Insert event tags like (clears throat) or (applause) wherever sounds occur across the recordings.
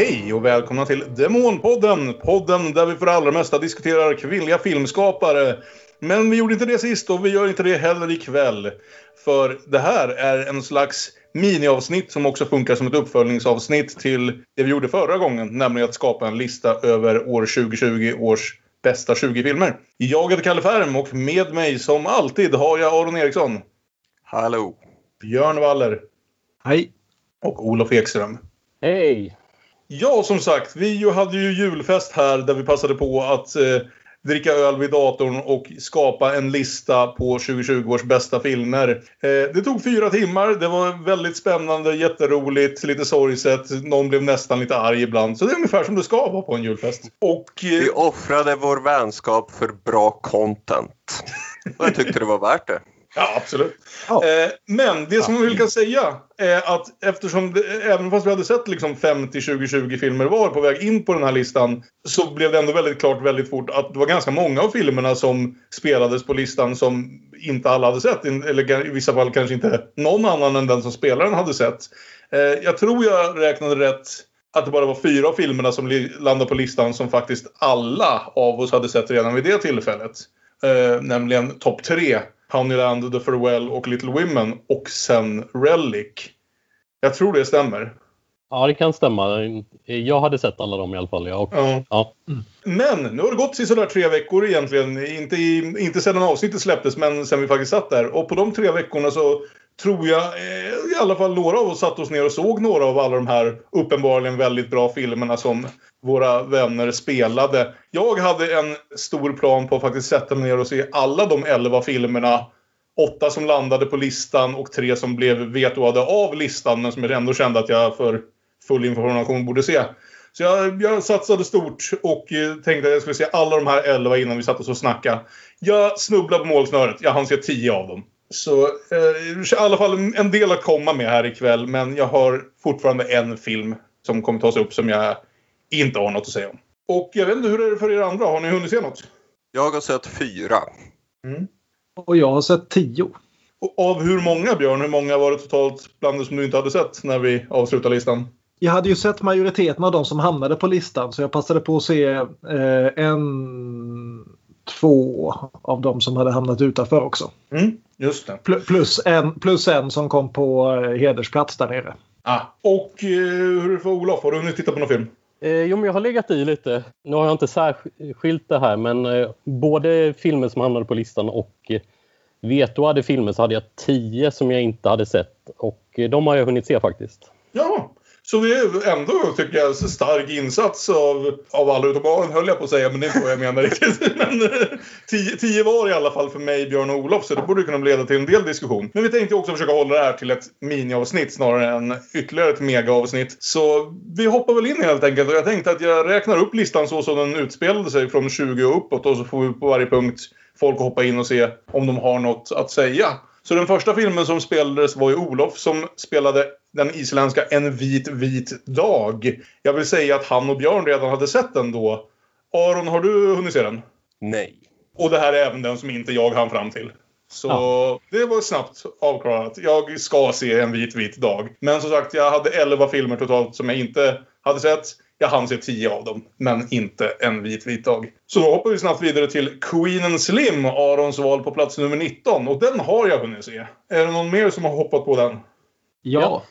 Hej och välkomna till Demonpodden! Podden där vi för det allra mesta diskuterar kvinnliga filmskapare. Men vi gjorde inte det sist och vi gör inte det heller ikväll. För det här är en slags miniavsnitt som också funkar som ett uppföljningsavsnitt till det vi gjorde förra gången. Nämligen att skapa en lista över år 2020 års bästa 20 filmer. Jag heter Kalle Färm och med mig som alltid har jag Aron Eriksson. Hallå! Björn Waller. Hej! Och Olof Ekström. Hej! Ja, som sagt, vi hade ju julfest här där vi passade på att eh, dricka öl vid datorn och skapa en lista på 2020 års bästa filmer. Eh, det tog fyra timmar, det var väldigt spännande, jätteroligt, lite sorgset. Någon blev nästan lite arg ibland. Så det är ungefär som det ska vara på en julfest. Och, eh, Vi offrade vår vänskap för bra content. Och jag tyckte det var värt det. Ja, absolut. Ja. Eh, men det som vi kan säga är att eftersom, det, även fast vi hade sett liksom 50 2020 filmer var på väg in på den här listan så blev det ändå väldigt klart väldigt fort att det var ganska många av filmerna som spelades på listan som inte alla hade sett. Eller i vissa fall kanske inte någon annan än den som spelaren hade sett. Eh, jag tror jag räknade rätt att det bara var fyra av filmerna som landade på listan som faktiskt alla av oss hade sett redan vid det tillfället. Eh, nämligen topp tre. Honeyland, The Farewell och Little Women och sen Relic. Jag tror det stämmer. Ja, det kan stämma. Jag hade sett alla dem i alla fall. Ja. Och, Ja. ja. Men nu har det gått sådär tre veckor egentligen. Inte, i, inte sedan avsnittet släpptes men sen vi faktiskt satt där. Och på de tre veckorna så tror jag eh, i alla fall några av oss satte oss ner och såg några av alla de här uppenbarligen väldigt bra filmerna som våra vänner spelade. Jag hade en stor plan på att faktiskt sätta mig ner och se alla de elva filmerna. Åtta som landade på listan och tre som blev vetoade av listan men som jag ändå kände att jag för full information borde se. Så jag, jag satsade stort och eh, tänkte att jag skulle se alla de här elva innan vi satt oss och snackade. Jag snubblade på målsnöret. Jag hann se tio av dem. Så eh, i alla fall en- en del att komma med här ikväll. Men jag har fortfarande en film som kommer tas upp som jag inte har något att säga om. Och jag vet inte, hur är det för er andra? Har ni hunnit se något? Jag har sett fyra. Och jag har sett tio. Och av hur många, Björn? Hur många var det totalt bland det som du inte hade sett när vi avslutar listan? Jag hade ju sett majoriteten av de som hamnade på listan så jag passade på att se eh, en, två av de som hade hamnat utanför också. Mm, just det. Pl- Plus en, plus en som kom på eh, hedersplats där nere. Ah. Och eh, hur är det för Olof? Har du hunnit titta på någon film? Eh, jo, men jag har legat i lite. Nu har jag inte särskilt det här, men eh, både filmer som hamnade på listan och eh, vetoade filmer så hade jag tio som jag inte hade sett. Och eh, de har jag hunnit se faktiskt. Ja, så det är ändå, tycker jag, så stark insats av, av alla utom Aron höll jag på att säga, men det är inte vad jag menar riktigt. (laughs) Men eh, tio, tio var i alla fall för mig, Björn och Olof, så det borde kunna leda till en del diskussion. Men vi tänkte också försöka hålla det här till ett miniavsnitt snarare än ytterligare ett megaavsnitt. Så vi hoppar väl in helt enkelt och jag tänkte att jag räknar upp listan så som den utspelade sig från 20 och uppåt och så får vi på varje punkt folk hoppa in och se om de har något att säga. Så den första filmen som spelades var ju Olof som spelade den isländska En vit vit dag. Jag vill säga att han och Björn redan hade sett den då. Aron, har du hunnit se den? Nej. Och det här är även den som inte jag hann fram till. Så det var snabbt avklarat. Jag ska se En vit vit dag. Men som sagt, jag hade 11 filmer totalt som jag inte hade sett. Jag hann se 10 av dem, men inte En vit vit dag. Så då hoppar vi snabbt vidare till Queen and Slim, Arons val på plats nummer 19. Och den har jag hunnit se. Är det någon mer som har hoppat på den? Ja.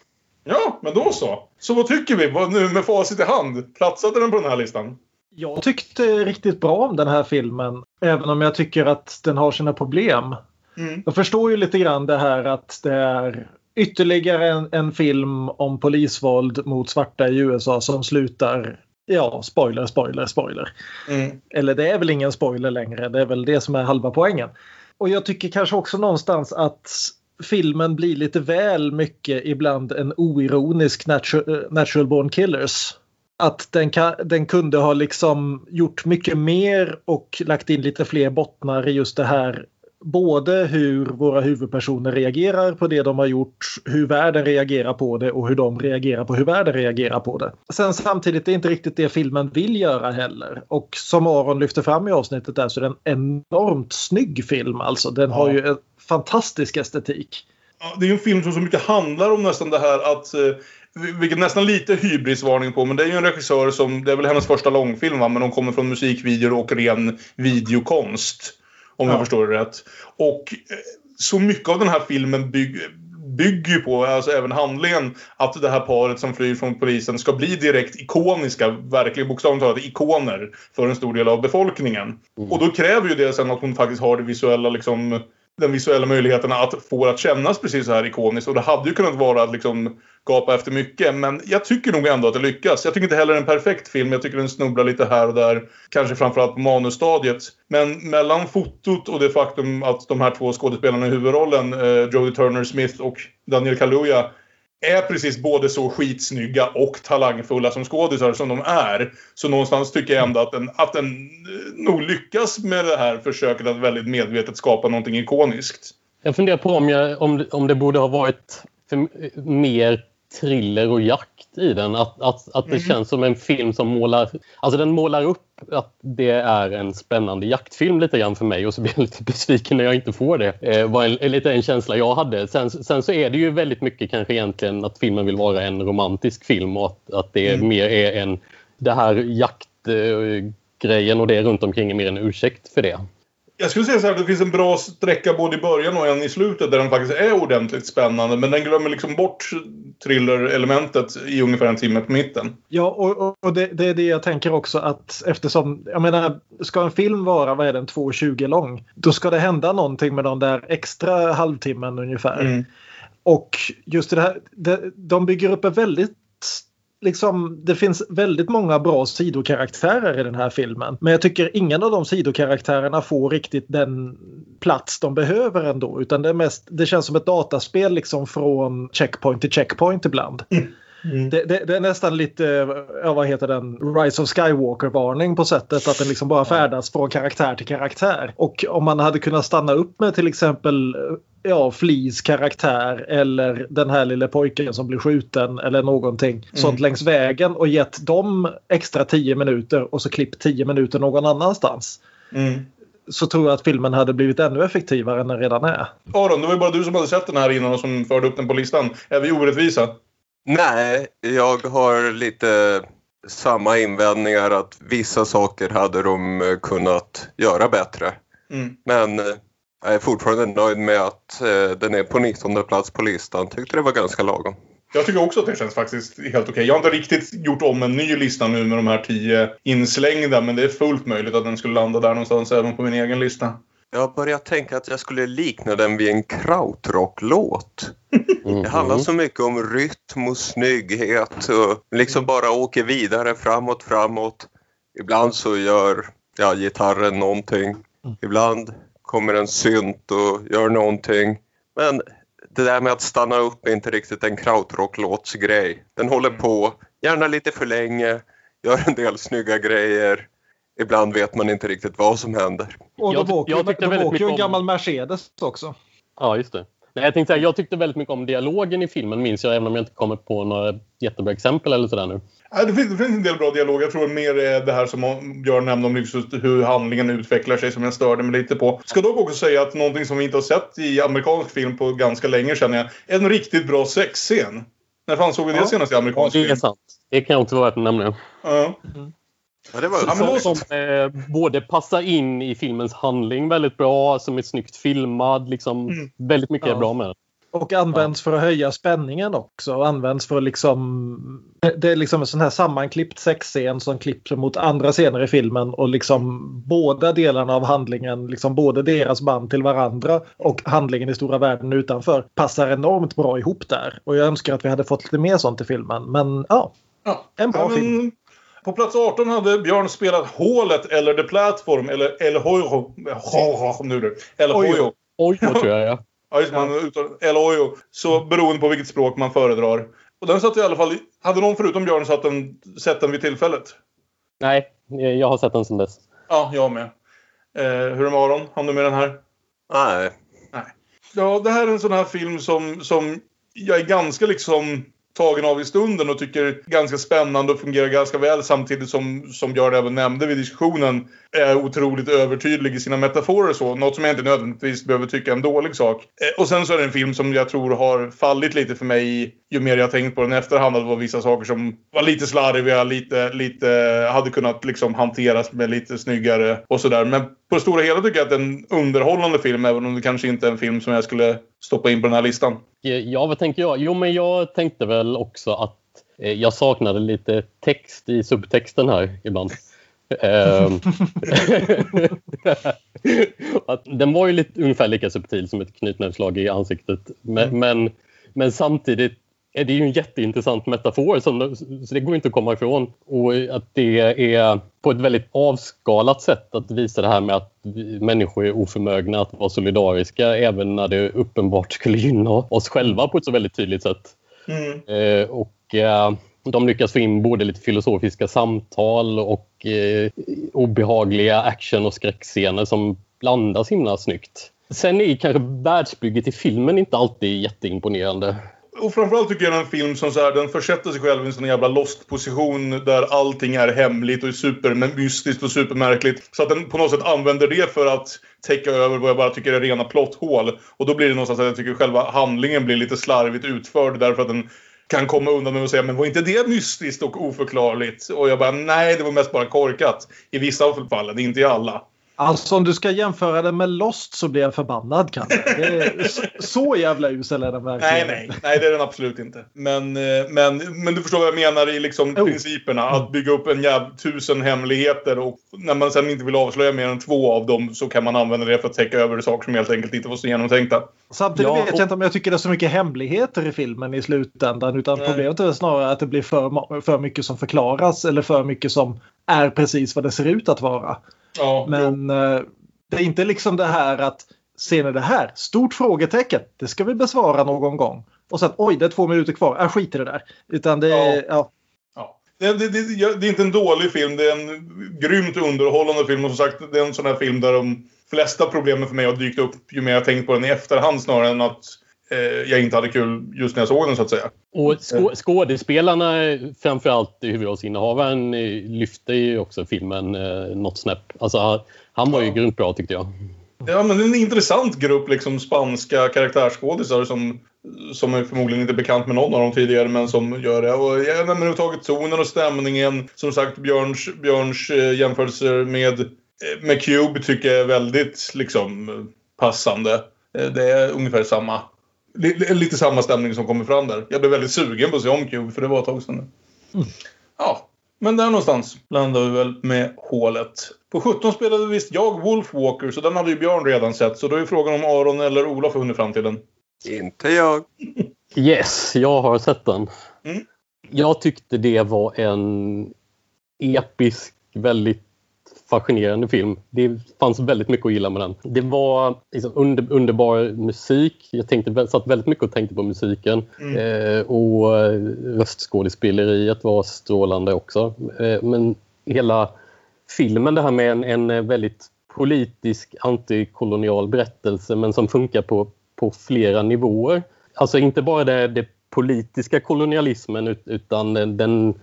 Ja, men då så. Så vad tycker vi nu med facit i hand? Platsade den på den här listan? Jag tyckte riktigt bra om den här filmen. Även om jag tycker att den har sina problem. Mm. Jag förstår ju lite grann det här att det är ytterligare en, en film om polisvåld mot svarta i USA som slutar Ja, spoiler, spoiler, spoiler. Mm. Eller det är väl ingen spoiler längre. Det är väl det som är halva poängen. Och jag tycker kanske också någonstans att filmen blir lite väl mycket ibland en oironisk natural, natural born killers. Att den, kan, den kunde ha liksom gjort mycket mer och lagt in lite fler bottnar i just det här både hur våra huvudpersoner reagerar på det de har gjort, hur världen reagerar på det och hur de reagerar på hur världen reagerar på det. Sen samtidigt är det inte riktigt det filmen vill göra heller. Och som Aron lyfter fram i avsnittet där så är det en enormt snygg film alltså. Den har ju fantastisk estetik. Ja, det är en film som så mycket handlar om nästan det här att eh, vilket nästan lite hybrisvarning på, men det är ju en regissör som, det är väl hennes första långfilm va, men hon kommer från musikvideor och ren videokonst. Om Ja. jag förstår det rätt. Och eh, så mycket av den här filmen bygg, bygger ju på, alltså även handlingen, att det här paret som flyr från polisen ska bli direkt ikoniska, verkligen bokstavligt talat ikoner för en stor del av befolkningen. Mm. Och då kräver ju det sen att hon faktiskt har det visuella liksom den visuella möjligheten att få det att kännas precis så här ikoniskt. Och det hade ju kunnat vara att liksom gapa efter mycket. Men jag tycker nog ändå att det lyckas. Jag tycker inte heller det är en perfekt film. Jag tycker den snubblar lite här och där. Kanske framförallt på manusstadiet. Men mellan fotot och det faktum att de här två skådespelarna i huvudrollen, eh, Jodie Turner Smith och Daniel Kaluuya, är precis både så skitsnygga och talangfulla som skådisar som de är. Så någonstans tycker jag ändå att den, att den eh, nog lyckas med det här försöket att väldigt medvetet skapa någonting ikoniskt. Jag funderar på om, jag, om, om det borde ha varit för, mer thriller och jakt i den. Att, att, att det Mm. känns som en film som målar... Alltså den målar upp att det är en spännande jaktfilm lite grann för mig och så blir jag lite (laughs) besviken när jag inte får det. Eh, var en, lite en känsla jag hade. Sen, sen så är det ju väldigt mycket kanske egentligen att filmen vill vara en romantisk film och att, att det Mm. mer är en... Det här jaktgrejen och det runt omkring är mer en ursäkt för det. Jag skulle säga så här, det finns en bra sträcka både i början och en i slutet där den faktiskt är ordentligt spännande. Men den glömmer liksom bort thriller-elementet i ungefär en timme på mitten. Ja, och, och- det, det är det jag tänker också att eftersom, jag menar, ska en film vara, vad är den, 2.20 lång, då ska det hända någonting med de där extra halvtimmen ungefär. Mm. Och just det här, de bygger upp en väldigt Liksom, det finns väldigt många bra sidokaraktärer i den här filmen. Men jag tycker ingen av de sidokaraktärerna får riktigt den plats de behöver ändå. Utan det, är mest, det känns som ett dataspel liksom från checkpoint till checkpoint ibland. Mm. Det, det, det är nästan lite, ja, vad heter den, Rise of Skywalker-varning på sättet att den liksom bara färdas från karaktär till karaktär. Och om man hade kunnat stanna upp med till exempel ja, Fleas karaktär eller den här lilla pojken som blir skjuten eller någonting sånt längs vägen och gett dem extra 10 minuter och så klippt 10 minuter någon annanstans. Mm. Så tror jag att filmen hade blivit ännu effektivare än den redan är. Aron, det var ju bara du som hade sett den här innan och som förde upp den på listan. Är vi orättvisa? Nej, jag har lite samma invändningar att vissa saker hade de eh, kunnat göra bättre. Mm. Men eh, jag är fortfarande nöjd med att eh, den är på 19 plats på listan. Tyckte det var ganska lagom. Jag tycker också att det känns faktiskt helt okej. Jag har inte riktigt gjort om en ny lista nu med de här tio inslängda. Men det är fullt möjligt att den skulle landa där någonstans även på min egen lista. Jag har börjat tänka att jag skulle likna den vid en krautrocklåt. Mhm. Det handlar så mycket om rytm och snygghet och liksom bara åker vidare framåt, framåt. Ibland så gör ja, gitarren någonting. Ibland kommer en synt och gör någonting. Men det där med att stanna upp är inte riktigt en krautrocklåts grej. Den håller på, gärna lite för länge, gör en del snygga grejer. Ibland vet man inte riktigt vad som händer. Och Jag de åker, jag ju- tyckte de väldigt åker ju en mycket om- gammal Mercedes också. Ja, just det. Nej, jag, tänkte säga, jag tyckte väldigt mycket om dialogen i filmen, minns jag, även om jag inte kommer på några jättebra exempel eller sådär nu. Nej, Det finns, det finns en del bra dialog. Jag tror mer är det här som Björn nämnde om hur handlingen utvecklar sig som jag störde mig lite på. Ska dock också säga att någonting som vi inte har sett i amerikansk film på ganska länge känner jag. En riktigt bra sexscen. När fan såg vi det Ja. senast i amerikansk det är film? sant. Det kan jag inte vara värt att nämna. Ja. Ja, det var men då- Som eh, både passar in i filmens handling väldigt bra, som är snyggt filmad. Liksom, Mm. Väldigt mycket Ja. är bra med den. Och används för att höja spänningen också. Och används för att liksom... Det är liksom en sån här sammanklippt sexscen som klipper mot andra scener i filmen och liksom båda delarna av handlingen, liksom både deras band till varandra och handlingen i stora världen utanför passar enormt bra ihop där. Och jag önskar att vi hade fått lite mer sånt i filmen. Men ja, Ja. en bra Ja, men film. På plats 18 hade Björn spelat Hålet eller The Platform eller El Hoyo. Nu du. El Hoyo. Oj, vad tror jag. Ja. Ja, just man uttalar El Hoyo. Så beroende på vilket språk man föredrar. Och den satt i alla fall... Hade någon förutom Björn satt den, sett den vid tillfället? Nej, jag har sett den sedan dess. Ja, jag med. Eh, hur är det med Aron? Hann du med den här? Nej, Ja, det här är en sån här film som, som jag är ganska liksom tagen av i stunden och tycker ganska spännande och fungerar ganska väl samtidigt som, som Björn även nämnde vid diskussionen, är otroligt övertydlig i sina metaforer så. Något som jag inte nödvändigtvis behöver tycka är en dålig sak. Eh, och sen så är det en film som jag tror har fallit lite för mig ju mer jag tänkt på den i efterhand. Att det var vissa saker som var lite slarviga, lite, lite hade kunnat liksom hanteras med lite snyggare och sådär. Men på det stora hela tycker jag att det är en underhållande film, även om det kanske inte är en film som jag skulle stoppa in på den här listan. Ja, vad tänker jag? Jo, men jag tänkte väl också att eh, jag saknade lite text i subtexten här ibland. (laughs) Ehm, (laughs) att den var ju lite, ungefär lika subtil som ett knytnävsslag i ansiktet. Men, mm. men, men, samtidigt är det ju en jätteintressant metafor som, så det går inte att komma ifrån. Och att det är på ett väldigt avskalat sätt att visa det här med att människor är oförmögna att vara solidariska även när det uppenbart (laughs) skulle gynna oss själva på ett så väldigt tydligt sätt. Mm. Eh, och eh, de lyckas få in både lite filosofiska samtal och eh, obehagliga action och skräckscener som blandas himla snyggt. Sen är kanske världsbygget i filmen inte alltid jätteimponerande. Och framförallt tycker jag det är en film som så här, den försätter sig själv i en sån jävla lost-position där allting är hemligt och supermystiskt och supermärkligt. Så att den på något sätt använder det för att täcka över vad jag bara tycker är rena plotthål. Och då blir det någonstans att jag tycker själva handlingen blir lite slarvigt utförd därför att den kan komma undan med att säga men var inte det mystiskt och oförklarligt? Och jag bara nej, det var mest bara korkat. I vissa fall, inte i alla. Alltså om du ska jämföra den med Lost så blir jag förbannad kanske. så, så jävla usel är den verkligen. Nej, nej, nej det är den absolut inte. Men, eh, men, men du förstår vad jag menar i liksom oh. principerna. Att bygga upp en jävla tusen hemligheter och när man sen inte vill avslöja mer än två av dem så kan man använda det för att täcka över saker som helt enkelt inte var så genomtänkta. Samtidigt ja, vet jag inte om jag tycker det är så mycket hemligheter i filmen i slutändan. Utan nej. problemet är snarare att det blir för, för mycket som förklaras eller för mycket som är precis vad det ser ut att vara. Ja, Men eh, det är inte liksom det här att ser ni det här? Stort frågetecken. Det ska vi besvara någon gång. Och sen oj, det är två minuter kvar. Jag skiter i det där. Utan det är... Ja. ja. Det, det, det, det, är inte en dålig film. Det är en grymt underhållande film. Och som sagt, det är en sån här film där de flesta problemen för mig har dykt upp ju mer jag tänkt på den i efterhand snarare än att jag inte hade kul just när jag såg den så att säga. Och skå skådespelarna, framförallt huvudrollsinnehavaren, lyfte ju också filmen eh, något snäpp. Alltså, han var ju ja. grymt bra tyckte jag. Ja, men det är en intressant grupp liksom spanska karaktärsskådisar som, som är förmodligen inte bekant med någon av dem tidigare men som gör det. Och jag nämner överhuvudtaget tonen och stämningen. Som sagt, Björns, Björns eh, jämförelser med, eh, med Cube tycker jag är väldigt liksom passande. Eh, det är ungefär samma lite samma stämning som kommer fram där. Jag blev väldigt sugen på att se om Cube för det var ett tag sedan mm. Ja, men där någonstans landade vi väl med hålet. På 17 spelade visst jag Wolfwalker så den hade ju Björn redan sett. Så då är frågan om Aron eller Olof har hunnit fram till den. Inte jag. Yes, jag har sett den. Mm. Jag tyckte det var en episk, väldigt fascinerande film. Det fanns väldigt mycket att gilla med den. Det var liksom under, underbar musik. Jag tänkte, satt väldigt mycket och tänkte på musiken. Mm. Eh, och röstskådespeleriet var strålande också. Eh, men hela filmen, det här med en, en väldigt politisk antikolonial berättelse men som funkar på, på flera nivåer. Alltså inte bara det, det politiska kolonialismen utan den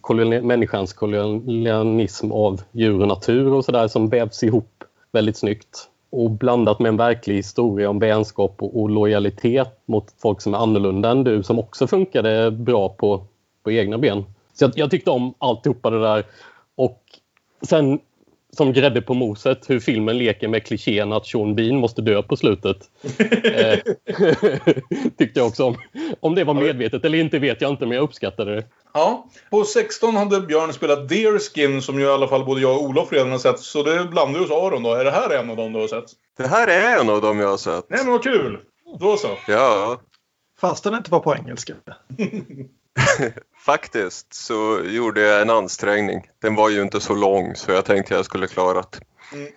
koloni människans kolonialism av djur och natur och sådär som vävs ihop väldigt snyggt. Och blandat med en verklig historia om vänskap och, och lojalitet mot folk som är annorlunda än du som också funkade bra på, på egna ben. Så jag, jag tyckte om alltihopa det där. Och sen som grädde på moset hur filmen leker med klichén att Sean Bean måste dö på slutet. Eh, (laughs) tyckte jag också om. Om det var medvetet eller inte vet jag inte, men jag uppskattade det. Ja, på 16 hade Björn spelat Deerskin som ju i alla fall både jag och Olof redan har sett. Så det blandar ju hos Aron då. Är det här en av dem du har sett? Det här är en av dem jag har sett. Nej men vad kul! Då så. Ja. Fast den inte var på engelska. (laughs) (laughs) Faktiskt så gjorde jag en ansträngning. Den var ju inte så lång så jag tänkte jag skulle klara det. Mm.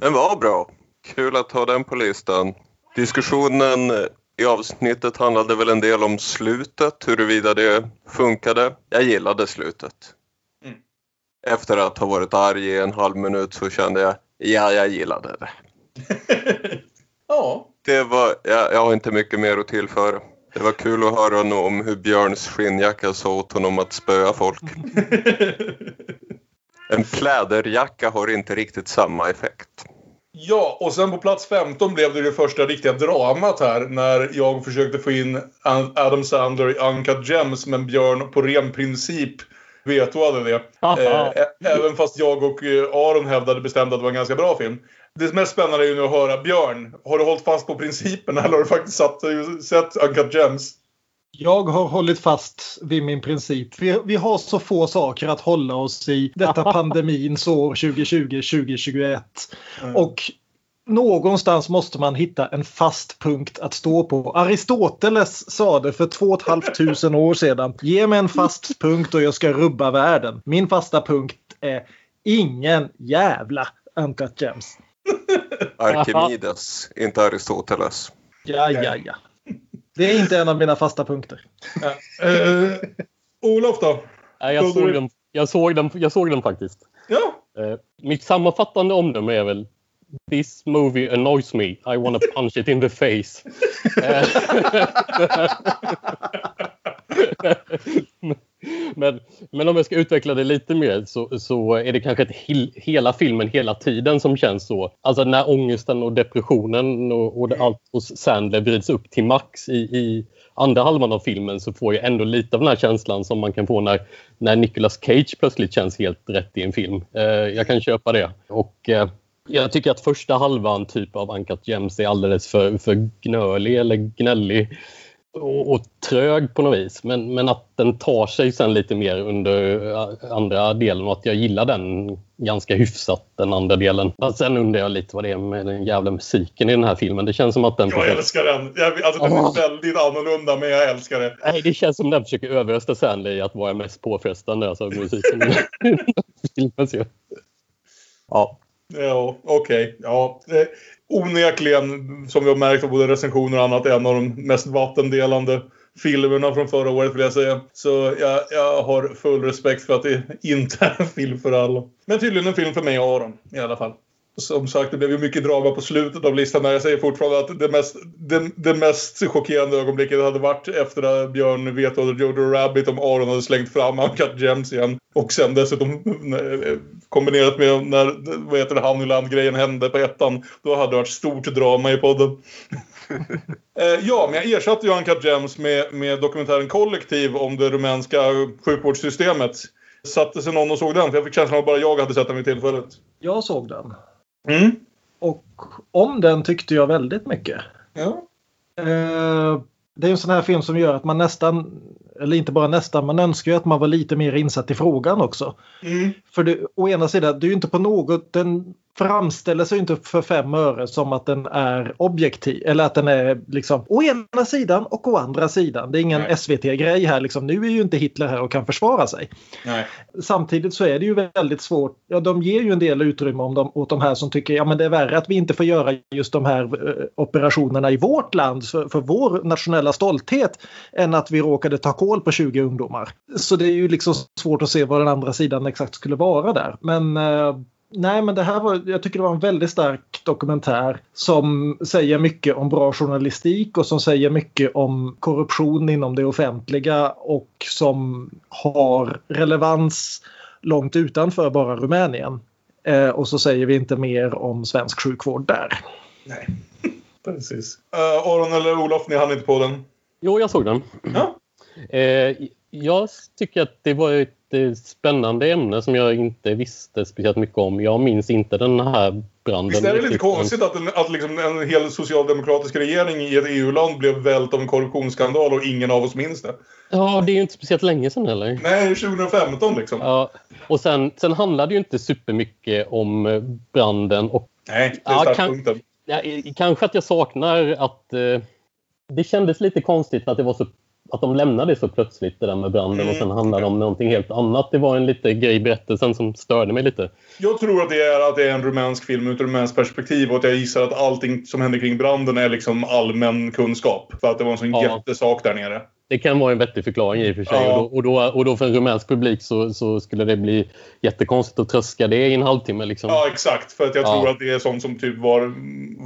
Den var bra. Kul att ha den på listan. Diskussionen i avsnittet handlade väl en del om slutet, huruvida det funkade. Jag gillade slutet. Mm. Efter att ha varit arg i en halv minut så kände jag, ja, jag gillade det. (laughs) ja. Det var, jag, jag har inte mycket mer att tillföra. Det var kul att höra om hur Björns skinnjacka sa åt honom att spöa folk. (laughs) En pläderjacka har inte riktigt samma effekt. Ja, och sen på plats 15 blev det det första riktiga dramat här när jag försökte få in Adam Sandler i Uncut Gems men Björn på ren princip vetoade det. Eh, även fast jag och eh, Aron hävdade bestämt att det var en ganska bra film. Det mest spännande är ju nu att höra Björn, har du hållit fast på principen eller har du faktiskt satt, sett Uncut Gems? Jag har hållit fast vid min princip. Vi, vi har så få saker att hålla oss i detta (laughs) pandemins år 2020-2021. Mm. Och någonstans måste man hitta en fast punkt att stå på. Aristoteles sa det för 2 500 (laughs) år sedan. Ge mig en fast punkt och jag ska rubba världen. Min fasta punkt är ingen jävla Uncut Gems. (laughs) Arkimedes, inte Aristoteles. Ja, ja, ja. Det är inte en av mina fasta punkter. Ja. Uh, Olof då? Ja, jag, såg den, jag, såg den, jag såg den faktiskt. Ja. Uh, mitt sammanfattande omdöme är väl This movie annoys me. I wanna punch it in the face. (laughs) (laughs) men, men om jag ska utveckla det lite mer så, så är det kanske hel, hela filmen hela tiden som känns så. Alltså när ångesten och depressionen och, och allt hos Sandler vrids upp till max i, i andra halvan av filmen så får jag ändå lite av den här känslan som man kan få när, när Nicolas Cage plötsligt känns helt rätt i en film. Eh, jag kan köpa det. Och eh, jag tycker att första halvan typ av Uncut Gems är alldeles för, för gnölig eller gnällig och, och trög på något vis. Men, men att den tar sig sen lite mer under eh, andra delen och att jag gillar den ganska hyfsat, den andra delen. Men sen undrar jag lite vad det är med den jävla musiken i den här filmen. Det känns som att den... Jag älskar den! Jag, alltså den är väldigt annorlunda men jag älskar det. Nej, det känns som den försöker överrösta Sandley i att vara mest påfrestande, alltså musiken i (laughs) filmen. Ja. Ja, okej. Okay. Ja, onekligen, som vi har märkt av både recensioner och annat, en av de mest vattendelande filmerna från förra året vill jag säga. Så jag, jag har full respekt för att det inte är en film för alla. Men tydligen en film för mig och Aron i alla fall. Som sagt, det blev ju mycket drama på slutet av listan. Men jag säger fortfarande att det mest, det, det mest chockerande ögonblicket hade varit efter att Björn vetade Jojo Rabbit om Aron hade slängt fram Uncut Gems igen. Och sen dessutom kombinerat med när vad heter det, Honeyland-grejen hände på ettan. Då hade det varit stort drama i podden. (laughs) Eh, ja, men jag ersatte ju Uncut Gems med, med dokumentären Kollektiv om det rumänska sjukvårdssystemet. Satte sig någon och såg den? För jag fick känslan av att bara jag hade sett den vid tillfället. Jag såg den. Mm. Och om den tyckte jag väldigt mycket. Ja. Eh, det är en sån här film som gör att man nästan, eller inte bara nästan, man önskar ju att man var lite mer insatt i frågan också. Mm. För det, å ena sidan, det är ju inte på något, den framställer sig inte för fem öre som att den är objektiv. Eller att den är liksom å ena sidan och å andra sidan. Det är ingen SVT-grej här. Liksom. Nu är ju inte Hitler här och kan försvara sig. Nej. Samtidigt så är det ju väldigt svårt. Ja, de ger ju en del utrymme om de, åt de här som tycker ja, men det är värre att vi inte får göra just de här eh, operationerna i vårt land för, för vår nationella stolthet än att vi råkade ta koll på 20 ungdomar. Så det är ju liksom svårt att se vad den andra sidan exakt skulle vara där. Men eh, nej, men det här var, jag tycker det var en väldigt stark dokumentär som säger mycket om bra journalistik och som säger mycket om korruption inom det offentliga och som har relevans långt utanför bara Rumänien. Eh, och så säger vi inte mer om svensk sjukvård där. Nej, (laughs) precis. Uh, Aron eller Olof, ni hann inte på den? Jo, jag såg den. Ja. Eh, jag tycker att det var ett spännande ämne som jag inte visste speciellt mycket om. Jag minns inte den här branden. Visst är det lite konstigt att, en, att liksom en hel socialdemokratisk regering i ett EU-land blev vält av en korruptionsskandal och ingen av oss minns det? Ja, det är ju inte speciellt länge sedan heller. Nej, 2015 liksom. Ja, och sen, sen handlade det ju inte supermycket om branden. Och, Nej, det är ja, kan, ja, Kanske att jag saknar att eh, det kändes lite konstigt att det var så att de lämnade så plötsligt det där med branden mm. och sen handlade det om någonting helt annat. Det var en lite grej berättelsen som störde mig lite. Jag tror att det är, att det är en rumänsk film ur ett rumänskt perspektiv och att jag gissar att allting som händer kring branden är liksom allmän kunskap. För att det var en sån ja. jättesak där nere. Det kan vara en vettig förklaring i och för sig. Ja. Och, då, och, då, och då för en rumänsk publik så, så skulle det bli jättekonstigt att tröska det i en halvtimme. Liksom. Ja, exakt. För att jag Ja. tror att det är sånt som typ var,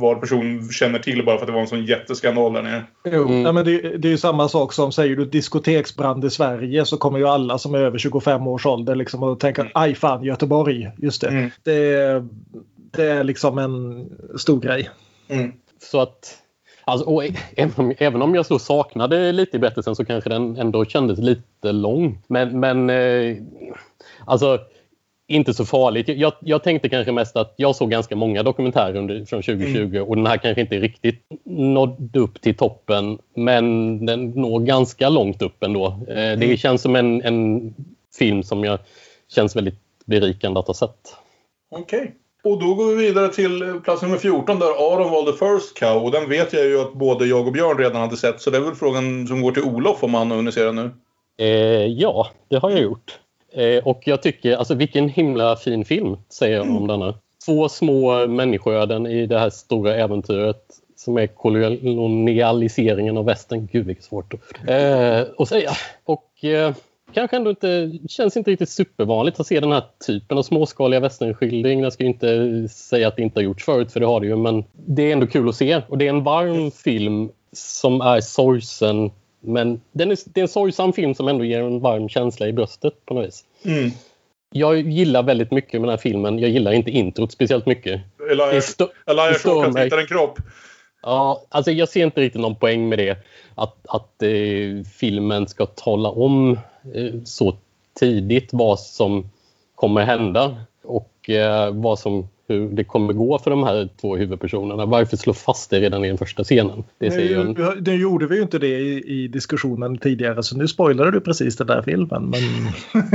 var person känner till bara för att det var en sån jätteskandal där nere. Jo, Mm. nej, men det, det är ju samma sak som säger du diskoteksbrand i Sverige så kommer ju alla som är över 25 års ålder liksom att tänka aj fan Göteborg. Just det. Mm. det. Det är liksom en stor grej. Mm. Så att, alltså, och även, om, även om jag så saknade lite i berättelsen så kanske den ändå kändes lite lång. Men, men eh, alltså inte så farligt. Jag, jag tänkte kanske mest att jag såg ganska många dokumentärer under, från 2020 och den här kanske inte riktigt nådde upp till toppen men den når ganska långt upp ändå. Eh, det känns som en, en film som jag känns väldigt berikande att ha sett. Okej. Och då går vi vidare till plats nummer 14 där Aron valde First Cow. Och den vet jag ju att både jag och Björn redan hade sett. Så det är väl frågan som går till Olof om han har hunnit se den nu. Eh, ja, det har jag gjort. Eh, och jag tycker, alltså vilken himla fin film säger jag om denna. Två små människoöden i det här stora äventyret som är kolonialiseringen av västern. Gud vilket svårt. Eh, att säga. Och eh, kanske ändå inte, känns inte riktigt supervanligt att se den här typen av småskaliga västernskildring. Jag ska inte säga att det inte har gjorts förut, för det har det ju, men det är ändå kul att se. Och det är en varm film som är sorgsen men den är, det är en sorgsam film som ändå ger en varm känsla i bröstet på något vis. Mm. Jag gillar väldigt mycket med den här filmen. Jag gillar inte introt speciellt mycket. Elias mig. hittar en kropp. Ja, alltså jag ser inte riktigt någon poäng med det. Att, att eh, filmen ska tala om eh, så tidigt vad som kommer hända och eh, vad som, hur det kommer gå för de här två huvudpersonerna. Varför slå fast det redan i den första scenen? Det ser jag en... Nu, nu gjorde vi ju inte det i, i diskussionen tidigare så nu spoilade du precis den där filmen. Men... (laughs)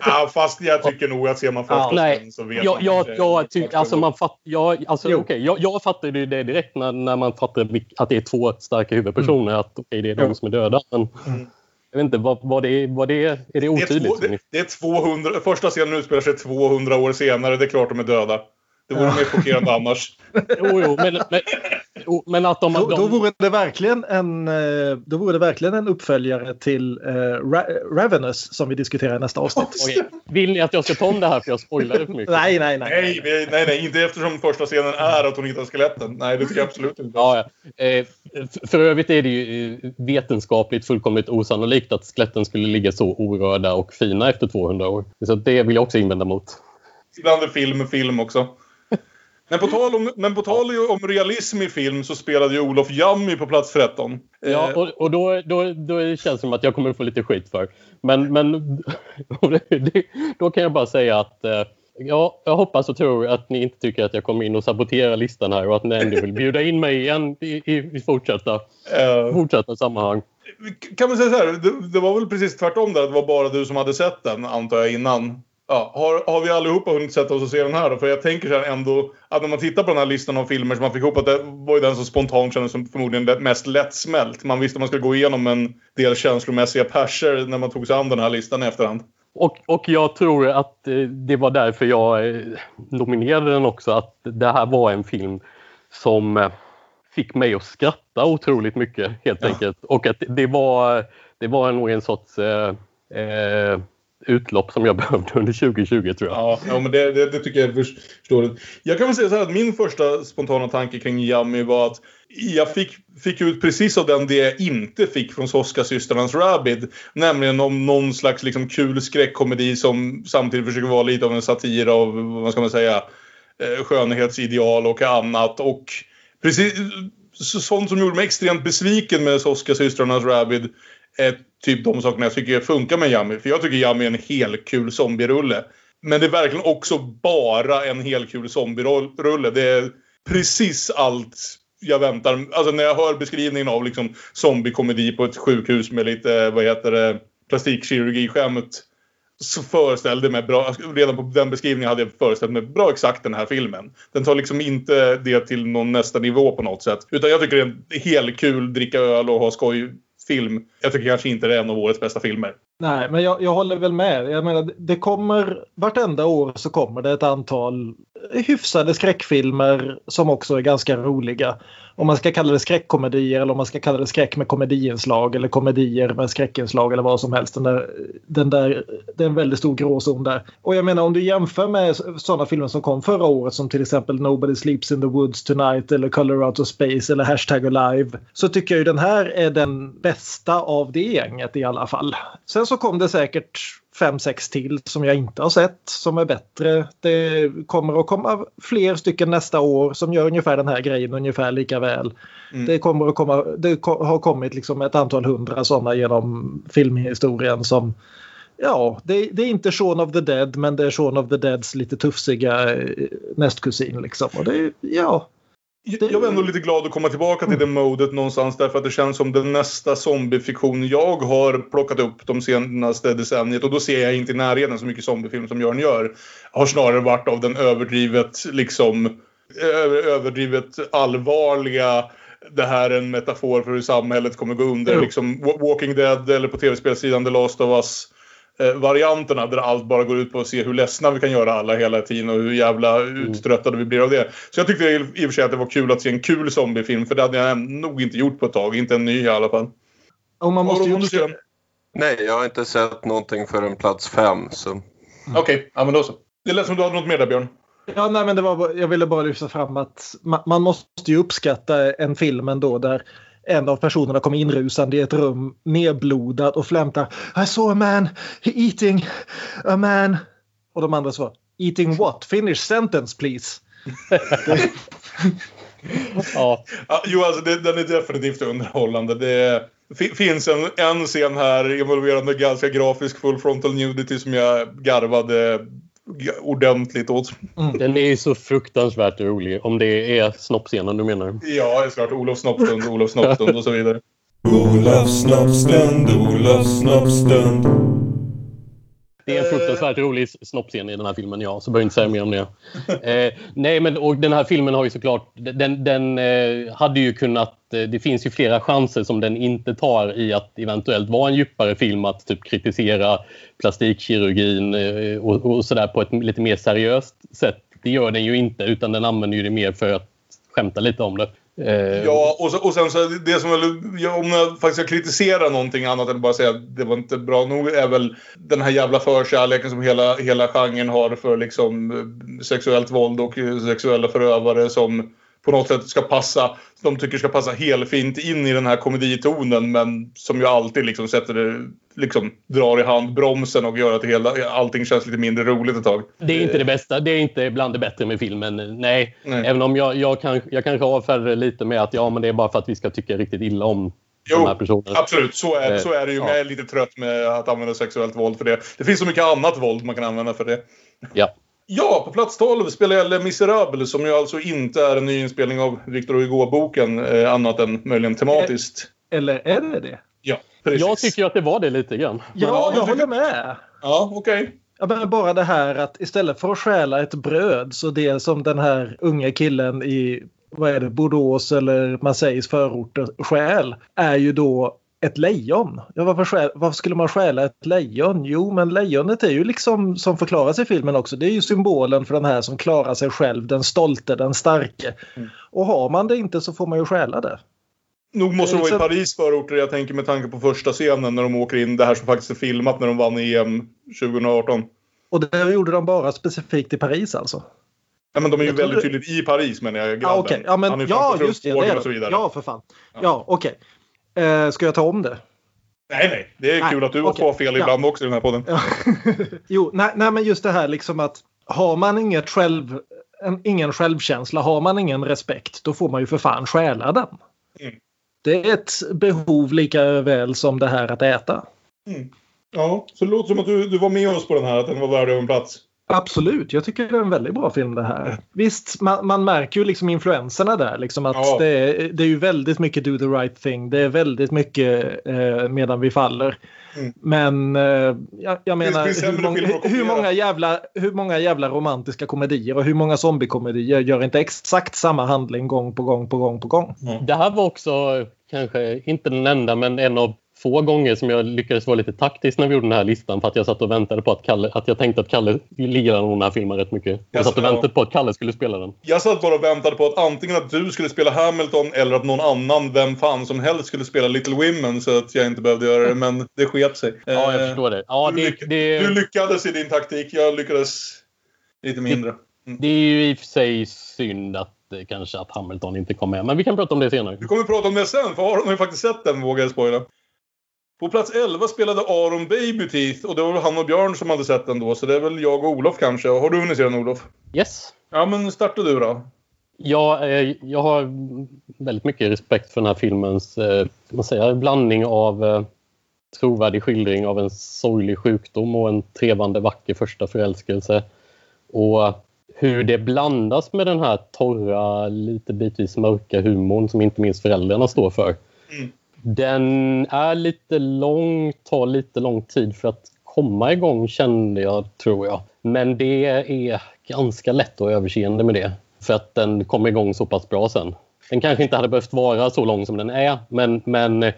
Ja, fast jag tycker nog att ser man första Ja, nej. så vet Jag, man. jag, det- jag, tycker, alltså man fatt, jag, alltså, okej, jag, jag fattade ju det direkt när, när man fattade att det är två starka huvudpersoner. Att okej, det är de som är döda. Men, Mm. Jag vet inte, vad, vad det är, vad det är, är det Det är, otydligt? två, det, det är 200, första scenen utspelar sig 200 år senare. Det är klart de är döda. Det vore mer chockerande annars. Jo, jo, men, men, jo, men att de... Då, de då, vore det verkligen en, eh, då vore det verkligen en uppföljare till eh, Ra- Ravenous som vi diskuterar i nästa avsnitt. Okej, Vill ni att jag ska ta om det här för jag spoilade för mycket? Nej, nej, nej. Nej, vi- nej, nej, inte eftersom första scenen är att hon hittar skeletten. Nej, det tycker jag absolut inte. Ja, ja. Eh, för övrigt är det ju eh, vetenskapligt fullkomligt osannolikt att skeletten skulle ligga så orörda och fina efter 200 år. Så det vill jag också invända mot. Ibland är film film också. Men på tal om, men på tal om realism i film så spelade ju Olof Jammy på plats 13. Ja, Eh, och, och då, då, då känns det som att jag kommer få lite skit för. Men, men (laughs) då kan jag bara säga att eh, ja, jag hoppas och tror att ni inte tycker att jag kommer in och saboterar listan här och att ni ändå vill bjuda in mig igen i, i, i fortsatta, eh, fortsatta sammanhang. kan man säga så här, det, det var väl precis tvärtom där. Det var bara du som hade sett den, antar jag, innan. Ja, har, har vi allihopa hunnit sätta oss och se den här då? För jag tänker så här ändå att när man tittar på den här listan av filmer som man fick ihop att det var ju den som spontant kändes som förmodligen mest lättsmält. Man visste att man skulle gå igenom en del känslomässiga perser när man tog sig an den här listan i efterhand. Och, och jag tror att eh, det var därför jag eh, nominerade den också. Att det här var en film som eh, fick mig att skratta otroligt mycket helt Ja. enkelt. Och att det var, det var nog en sorts eh, eh, utlopp som jag (laughs) behövde under 2020 tror jag. Ja, ja men det, det, det tycker jag är förstår. Jag kan väl säga så här att min första spontana tanke kring Yummy var att jag fick, fick ut precis av den det jag inte fick från Soska-systrarnas Rabid. Nämligen om någon slags liksom kul skräckkomedi som samtidigt försöker vara lite av en satir av, vad ska man säga, eh, skönhetsideal och annat. Och precis sånt som gjorde mig extremt besviken med Soska-systrarnas Rabid Ett, typ de sakerna jag tycker funkar med Yummy. För jag tycker Yummy är en helkul zombierulle. Men det är verkligen också bara en helkul zombierulle. Det är precis allt jag väntar. Alltså när jag hör beskrivningen av liksom zombiekomedi på ett sjukhus med lite, vad heter det, plastikkirurgiskämt. Så föreställde mig bra, alltså, redan på den beskrivningen hade jag föreställt mig bra exakt den här filmen. Den tar liksom inte det till någon nästa nivå på något sätt. Utan jag tycker det är en helkul dricka öl och ha skoj film. Jag tycker kanske inte det är en av årets bästa filmer. Nej, men jag, jag håller väl med. Jag menar, det kommer vartenda år så kommer det ett antal hyfsade skräckfilmer som också är ganska roliga. Om man ska kalla det skräckkomedier eller om man ska kalla det skräck med komediinslag eller komedier med skräckinslag eller vad som helst. Den där, den där, det är en väldigt stor gråzon där. Och jag menar om du jämför med sådana filmer som kom förra året som till exempel Nobody Sleeps in the Woods Tonight eller Color Out of Space eller Hashtag Alive. Så tycker jag ju den här är den bästa av det gänget i alla fall. Sen så kom det säkert fem, sex till som jag inte har sett som är bättre. Det kommer att komma fler stycken nästa år som gör ungefär den här grejen ungefär lika väl. Mm. Det, kommer att komma, det har kommit liksom ett antal hundra sådana genom filmhistorien som Ja, det, det, är inte Shaun of the Dead men det är Shaun of the Deads lite tufsiga eh, nästkusin liksom. Och det, ja, jag var ändå lite glad att komma tillbaka till det modet någonstans därför att det känns som den nästa zombiefiktion jag har plockat upp de senaste decenniet och då ser jag inte i närheten så mycket zombiefilm som Jörn gör. Har snarare varit av den överdrivet liksom överdrivet allvarliga det här är en metafor för hur samhället kommer gå under. Mm. Liksom Walking Dead eller på tv-spelsidan The Last of Us varianterna där allt bara går ut på att se hur ledsna vi kan göra alla hela tiden och hur jävla mm. uttröttade vi blir av det. Så jag tyckte i och för sig att det var kul att se en kul zombiefilm för det hade jag nog inte gjort på ett tag. Inte en ny i alla fall. Och man måste ju se... Nej, jag har inte sett någonting förrän plats fem. Så... Mm. Okej, okay. ja men då så. Det lät som du hade något mer där Björn. Ja, nej, men det var, jag ville bara lyfta fram att man, man måste ju uppskatta en film ändå där en av personerna kommer inrusande i ett rum nedblodad och flämtar I saw a man eating a man. Och de andra svarar Eating what? Finish sentence please. (laughs) ja. ja. Jo, alltså det, den är definitivt underhållande. Det finns en, en scen här involverande ganska grafisk full frontal nudity som jag garvade ordentligt åt. Mm. Den är ju så fruktansvärt rolig. Om det är snoppscenen du menar? Ja, det är klart. Olof Snoppstund, Olof Snoppstund och så vidare. Olof Snoppstund, Olof Snoppstund. Det är en fruktansvärt rolig snoppscen i den här filmen, ja. Så behöver inte säga mer om det. Eh, nej, men och den här filmen har ju såklart... Den, den eh, hade ju kunnat... Eh, det finns ju flera chanser som den inte tar i att eventuellt vara en djupare film. Att typ kritisera plastikkirurgin eh, och, och sådär på ett lite mer seriöst sätt. Det gör den ju inte, utan den använder ju det mer för att skämta lite om det. Eh, ja, och, så, och sen så det som jag, om jag faktiskt ska kritisera någonting annat än bara säga att det var inte bra nog är väl den här jävla förkärleken som hela, hela genren har för liksom eh, sexuellt våld och eh, sexuella förövare som på något sätt ska passa, de tycker ska passa helfint in i den här komeditonen men som ju alltid liksom sätter det, liksom drar i handbromsen och gör att hela, allting känns lite mindre roligt ett tag. Det är inte det bästa, det är inte bland det bättre med filmen, nej. nej. Även om jag, jag, kan, jag kanske avfärdar det lite med att ja men det är bara för att vi ska tycka riktigt illa om Jo, de här personerna. absolut. Så är, så är det ju. Men jag är lite trött med att använda sexuellt våld för det. Det finns så mycket annat våld man kan använda för det. Ja. Ja, på plats 12 spelar jag Les Misérables som ju alltså inte är en nyinspelning av Victor Hugo-boken eh, annat än möjligen tematiskt. Eller är det det? Ja, precis. Jag tycker att det var det lite grann. Ja, ja jag håller med. Ja, okej. Okay. Ja, bara det här att istället för att stjäla ett bröd så det som den här unga killen i vad är det, Bordeaux eller Marseilles förorter stjäl är ju då ett lejon. Ja, varför, varför, skulle man stjäla ett lejon? Jo, men lejonet är ju liksom som förklaras i filmen också. Det är ju symbolen för den här som klarar sig själv, den stolte, den starke. Mm. Och har man det inte så får man ju stjäla det. Nog måste det vara i Paris förorter, jag tänker med tanke på första scenen när de åker in, det här som faktiskt är filmat när de vann EM 2018. Och det gjorde de bara specifikt i Paris alltså? Ja, men de är ju väldigt tydligt i Paris menar jag. Ja, okay. ja, men, ja just det. det, det. Ja, för fan. Ja, ja okej. Okay. Eh, ska jag ta om det? Nej, nej. Det är nej, kul att du okay. har fel ibland ja. också i den här podden. (laughs) jo, nej, nej, men just det här liksom att har man inget själv, en, ingen självkänsla, har man ingen respekt, då får man ju för fan stjäla den. Mm. Det är ett behov lika väl som det här att äta. Mm. Ja, så det låter som att du, du var med oss på den här, att den var värd en plats. Absolut, jag tycker det är en väldigt bra film det här. Visst, man, man märker ju liksom influenserna där. Liksom att ja. det, är, det är ju väldigt mycket do the right thing. Det är väldigt mycket eh, medan vi faller. Mm. Men eh, jag, jag menar, hur många, hur, många jävla, hur många jävla romantiska komedier och hur många zombiekomedier gör inte exakt samma handling gång på gång på gång på gång? Mm. Det här var också kanske inte den enda men en av få gånger som jag lyckades vara lite taktisk när vi gjorde den här listan för att jag satt och väntade på att Kalle, att jag tänkte att Kalle gillade nog den här filmen rätt mycket. Jag satt och väntade på att Kalle skulle spela den. Jag satt bara och väntade på att antingen att du skulle spela Hamilton eller att någon annan, vem fan som helst, skulle spela Little Women så att jag inte behövde göra det. Men det sket sig. Ja, jag Eh, förstår det. Ja, du, det, lyck- det, du lyckades i din taktik, jag lyckades lite mindre. det är ju i och för sig synd att eh, kanske att Hamilton inte kom med. Men vi kan prata om det senare. Vi kommer prata om det sen, för Aron har ju faktiskt sett den, vågar jag spoila. På plats 11 spelade Aron Baby Teeth och det var väl han och Björn som hade sett den då, så det är väl jag och Olof kanske. Har du hunnit se den Olof? Yes. Ja, men starta du då. Ja, eh, jag har väldigt mycket respekt för den här filmens eh, man säger, blandning av eh, trovärdig skildring av en sorglig sjukdom och en trevande vacker första förälskelse. Och hur det blandas med den här torra, lite bitvis mörka humorn som inte minst föräldrarna står för. Mm. Den är lite lång, tar lite lång tid för att komma igång kände jag, tror jag. Men det är ganska lätt att ha överseende med det. För att den kommer igång så pass bra sen. Den kanske inte hade behövt vara så lång som den är, men, men eh,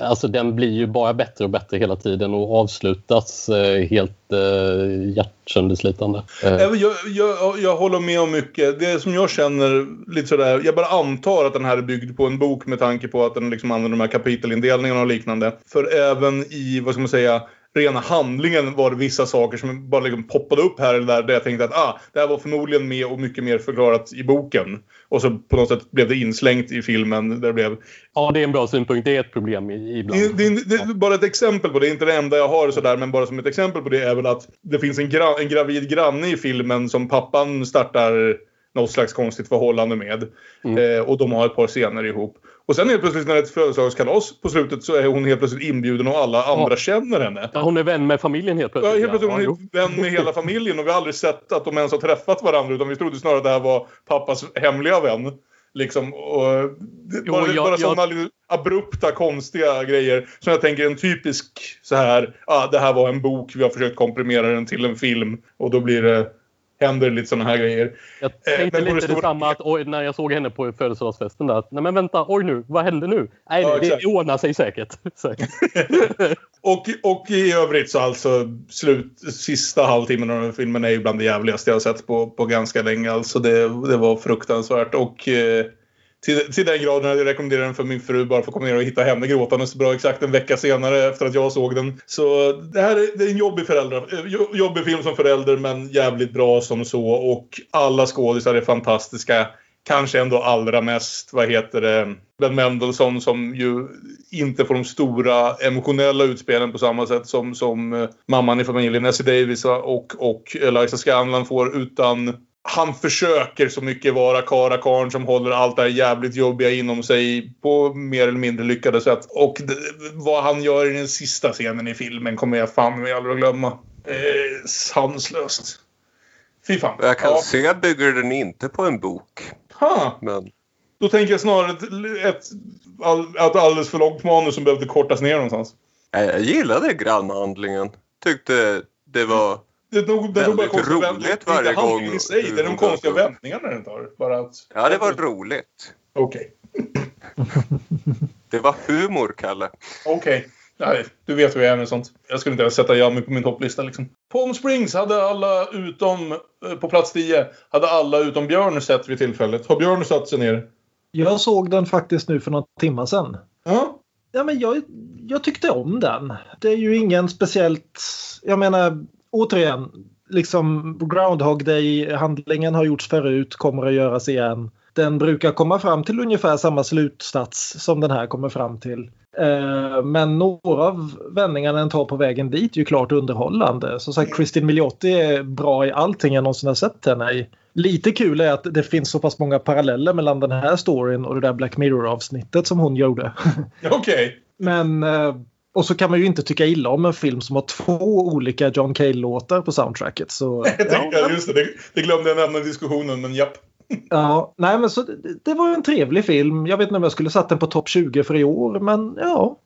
alltså, den blir ju bara bättre och bättre hela tiden och avslutas eh, helt eh, hjärtsönderslitande. Eh, eh Jag, jag, jag håller med om mycket. Det som jag känner lite sådär, jag bara antar att den här är byggd på en bok med tanke på att den liksom använder de här kapitelindelningarna och liknande. För även i, vad ska man säga, rena handlingen var det vissa saker som bara liksom poppade upp här eller där. Där jag tänkte att ah, det här var förmodligen med och mycket mer förklarat i boken. Och så på något sätt blev det inslängt i filmen. Där det blev ja, det är en bra synpunkt. Det är ett problem i- ibland. det, det, det, är bara ett exempel på det, inte det enda jag har sådär, men bara som ett exempel på det är väl att det finns en, gra, en gravid granne i filmen som pappan startar något slags konstigt förhållande med. Eh, och de har ett par scener ihop. Och sen helt plötsligt när det är ett födelsedagskalas på slutet så är hon helt plötsligt inbjuden och alla andra känner henne. Ja, hon är vän med familjen helt Ja, plötsligt. helt plötsligt är Ja, hon vän med hela familjen och vi har aldrig sett att de ens har träffat varandra utan vi trodde snarare att det här var pappas hemliga vän. Liksom, och det, Jo, bara jag- bara sådana abrupta, konstiga grejer som jag tänker är en typisk så här, ah, det här var en bok, vi har försökt komprimera den till en film och då blir det, händer lite sådana här grejer. Jag Eh, tänkte det lite stora- detsamma att, oj, när jag såg henne på födelsedagsfesten där. att, Nej men vänta, oj nu, vad hände nu? Nej, Ja, det, det ordnar sig säkert. (laughs) säkert. (laughs) Och, och i övrigt så alltså slut, sista halvtimmen av den filmen är ju bland det jävligaste jag har sett på, på ganska länge. Alltså det, det var fruktansvärt. Och eh, till, till den graden att jag rekommenderar den för min fru bara för att komma ner och hitta henne gråtande så bra exakt en vecka senare efter att jag såg den. Så det här är, det är en jobbig, föräldrar, eh, jobbig film som förälder men jävligt bra som så. Och alla skådisar är fantastiska. Kanske ändå allra mest, vad heter det, Ben Mendelsohn som ju inte får de stora emotionella utspelen på samma sätt som, som eh, mamman i familjen, Essie Davis och, och Eliza Scanlan får. Utan han försöker så mycket vara karakarn som håller allt det här jävligt jobbiga inom sig på mer eller mindre lyckade sätt. Och det, vad han gör i den sista scenen i filmen kommer jag fan mig aldrig att glömma. Eh, sanslöst. Fy fan. Jag kan Ja. se bygger den inte på en bok. Ha. Men Då tänker jag snarare ett, ett, ett alldeles för långt manus som behövde kortas ner någonstans. jag gillade grannhandlingen. Tyckte det var... Det är nog, det är nog bara roligt är varje inte gång i sig, det är de hur- konstiga vändningarna den tar. Bara att... Ja, det var roligt. Okej. Det var humor, Kalle. Okej. Nej, du vet hur jag är med sånt. Jag skulle inte ens sätta Yummy på min topplista liksom. Palm Springs hade alla utom, eh, på plats 10, hade alla utom Björn sett vid tillfället. Har Björn satt sig ner? Jag såg den faktiskt nu för några timmar sedan. Ja. Ja, men jag, jag tyckte om den. Det är ju ingen speciellt... Jag menar, återigen, liksom Groundhog Day-handlingen har gjorts förut, kommer att göras igen. Den brukar komma fram till ungefär samma slutstats som den här kommer fram till. Eh, Men några av vändningarna den tar på vägen dit är ju klart underhållande. Som sagt, Kristin Milioti är bra i allting jag någonsin har sett henne i. Lite kul är att det finns så pass många paralleller mellan den här storyn och det där Black Mirror-avsnittet som hon gjorde. (laughs) Okej. Men, eh, och så kan man ju inte tycka illa om en film som har två olika John Cale-låtar på soundtracket. Så, (laughs) Jag ja, just det, det, det glömde jag nämna i diskussionen, men japp. (laughs) ja, nej, men så, det, det var en trevlig film. Jag vet inte om jag skulle satt den på topp 20 för i år, men ja.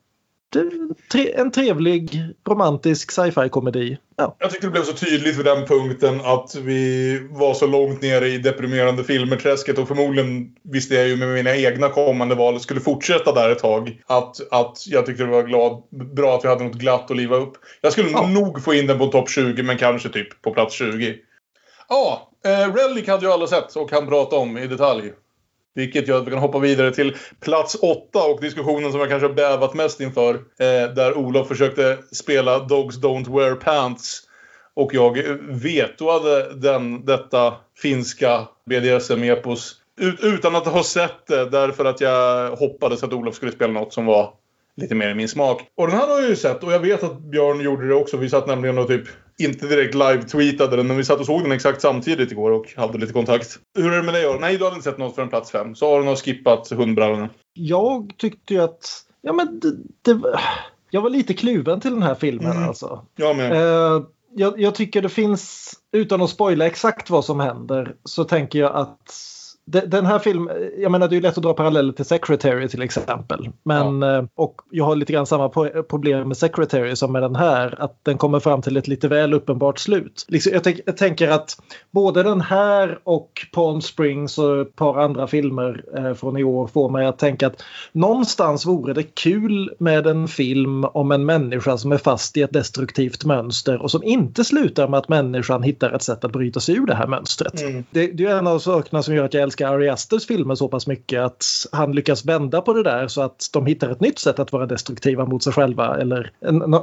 En trevlig romantisk sci-fi komedi. Ja. Jag tyckte det blev så tydligt vid den punkten att vi var så långt nere i deprimerande filmerträsket och förmodligen visste jag ju med mina egna kommande val skulle fortsätta där ett tag. Att, att jag tyckte det var glad, bra att vi hade något glatt att liva upp. Jag skulle Ja. nog få in den på topp 20 men kanske typ på plats 20. Ja, eh, Relic hade ju alla sett och kan prata om i detalj. Vilket gör att vi kan hoppa vidare till plats 8 och diskussionen som jag kanske har bävat mest inför. Eh, där Olof försökte spela Dogs Don't Wear Pants. Och jag vetoade den, detta finska BDSM-epos ut, utan att ha sett det därför att jag hoppades att Olof skulle spela något som var lite mer i min smak. Och den här har jag ju sett och jag vet att Björn gjorde det också. Vi satt nämligen och typ inte direkt live-tweetade den men vi satt och såg den exakt samtidigt igår och hade lite kontakt. Hur är det med dig? Nej, du hade inte sett något för en plats fem. Så Aron har skippat hundbrallorna. Jag tyckte ju att... Ja, men det, det, jag var lite kluven till den här filmen Mm. alltså. Jag med. Eh, jag, jag tycker det finns, utan att spoila exakt vad som händer, så tänker jag att den här filmen, jag menar det är lätt att dra paralleller till Secretary till exempel. Men, eh, och jag har lite grann samma problem med Secretary som med den här. Att den kommer fram till ett lite väl uppenbart slut. Liksom, jag, jag tänker att både den här och Palm Springs och ett par andra filmer eh, från i år får mig att tänka att någonstans vore det kul med en film om en människa som är fast i ett destruktivt mönster och som inte slutar med att människan hittar ett sätt att bryta sig ur det här mönstret. Mm. Det, det är en av sakerna som gör att jag älskar Ari Asters filmer så pass mycket att han lyckas vända på det där så att de hittar ett nytt sätt att vara destruktiva mot sig själva eller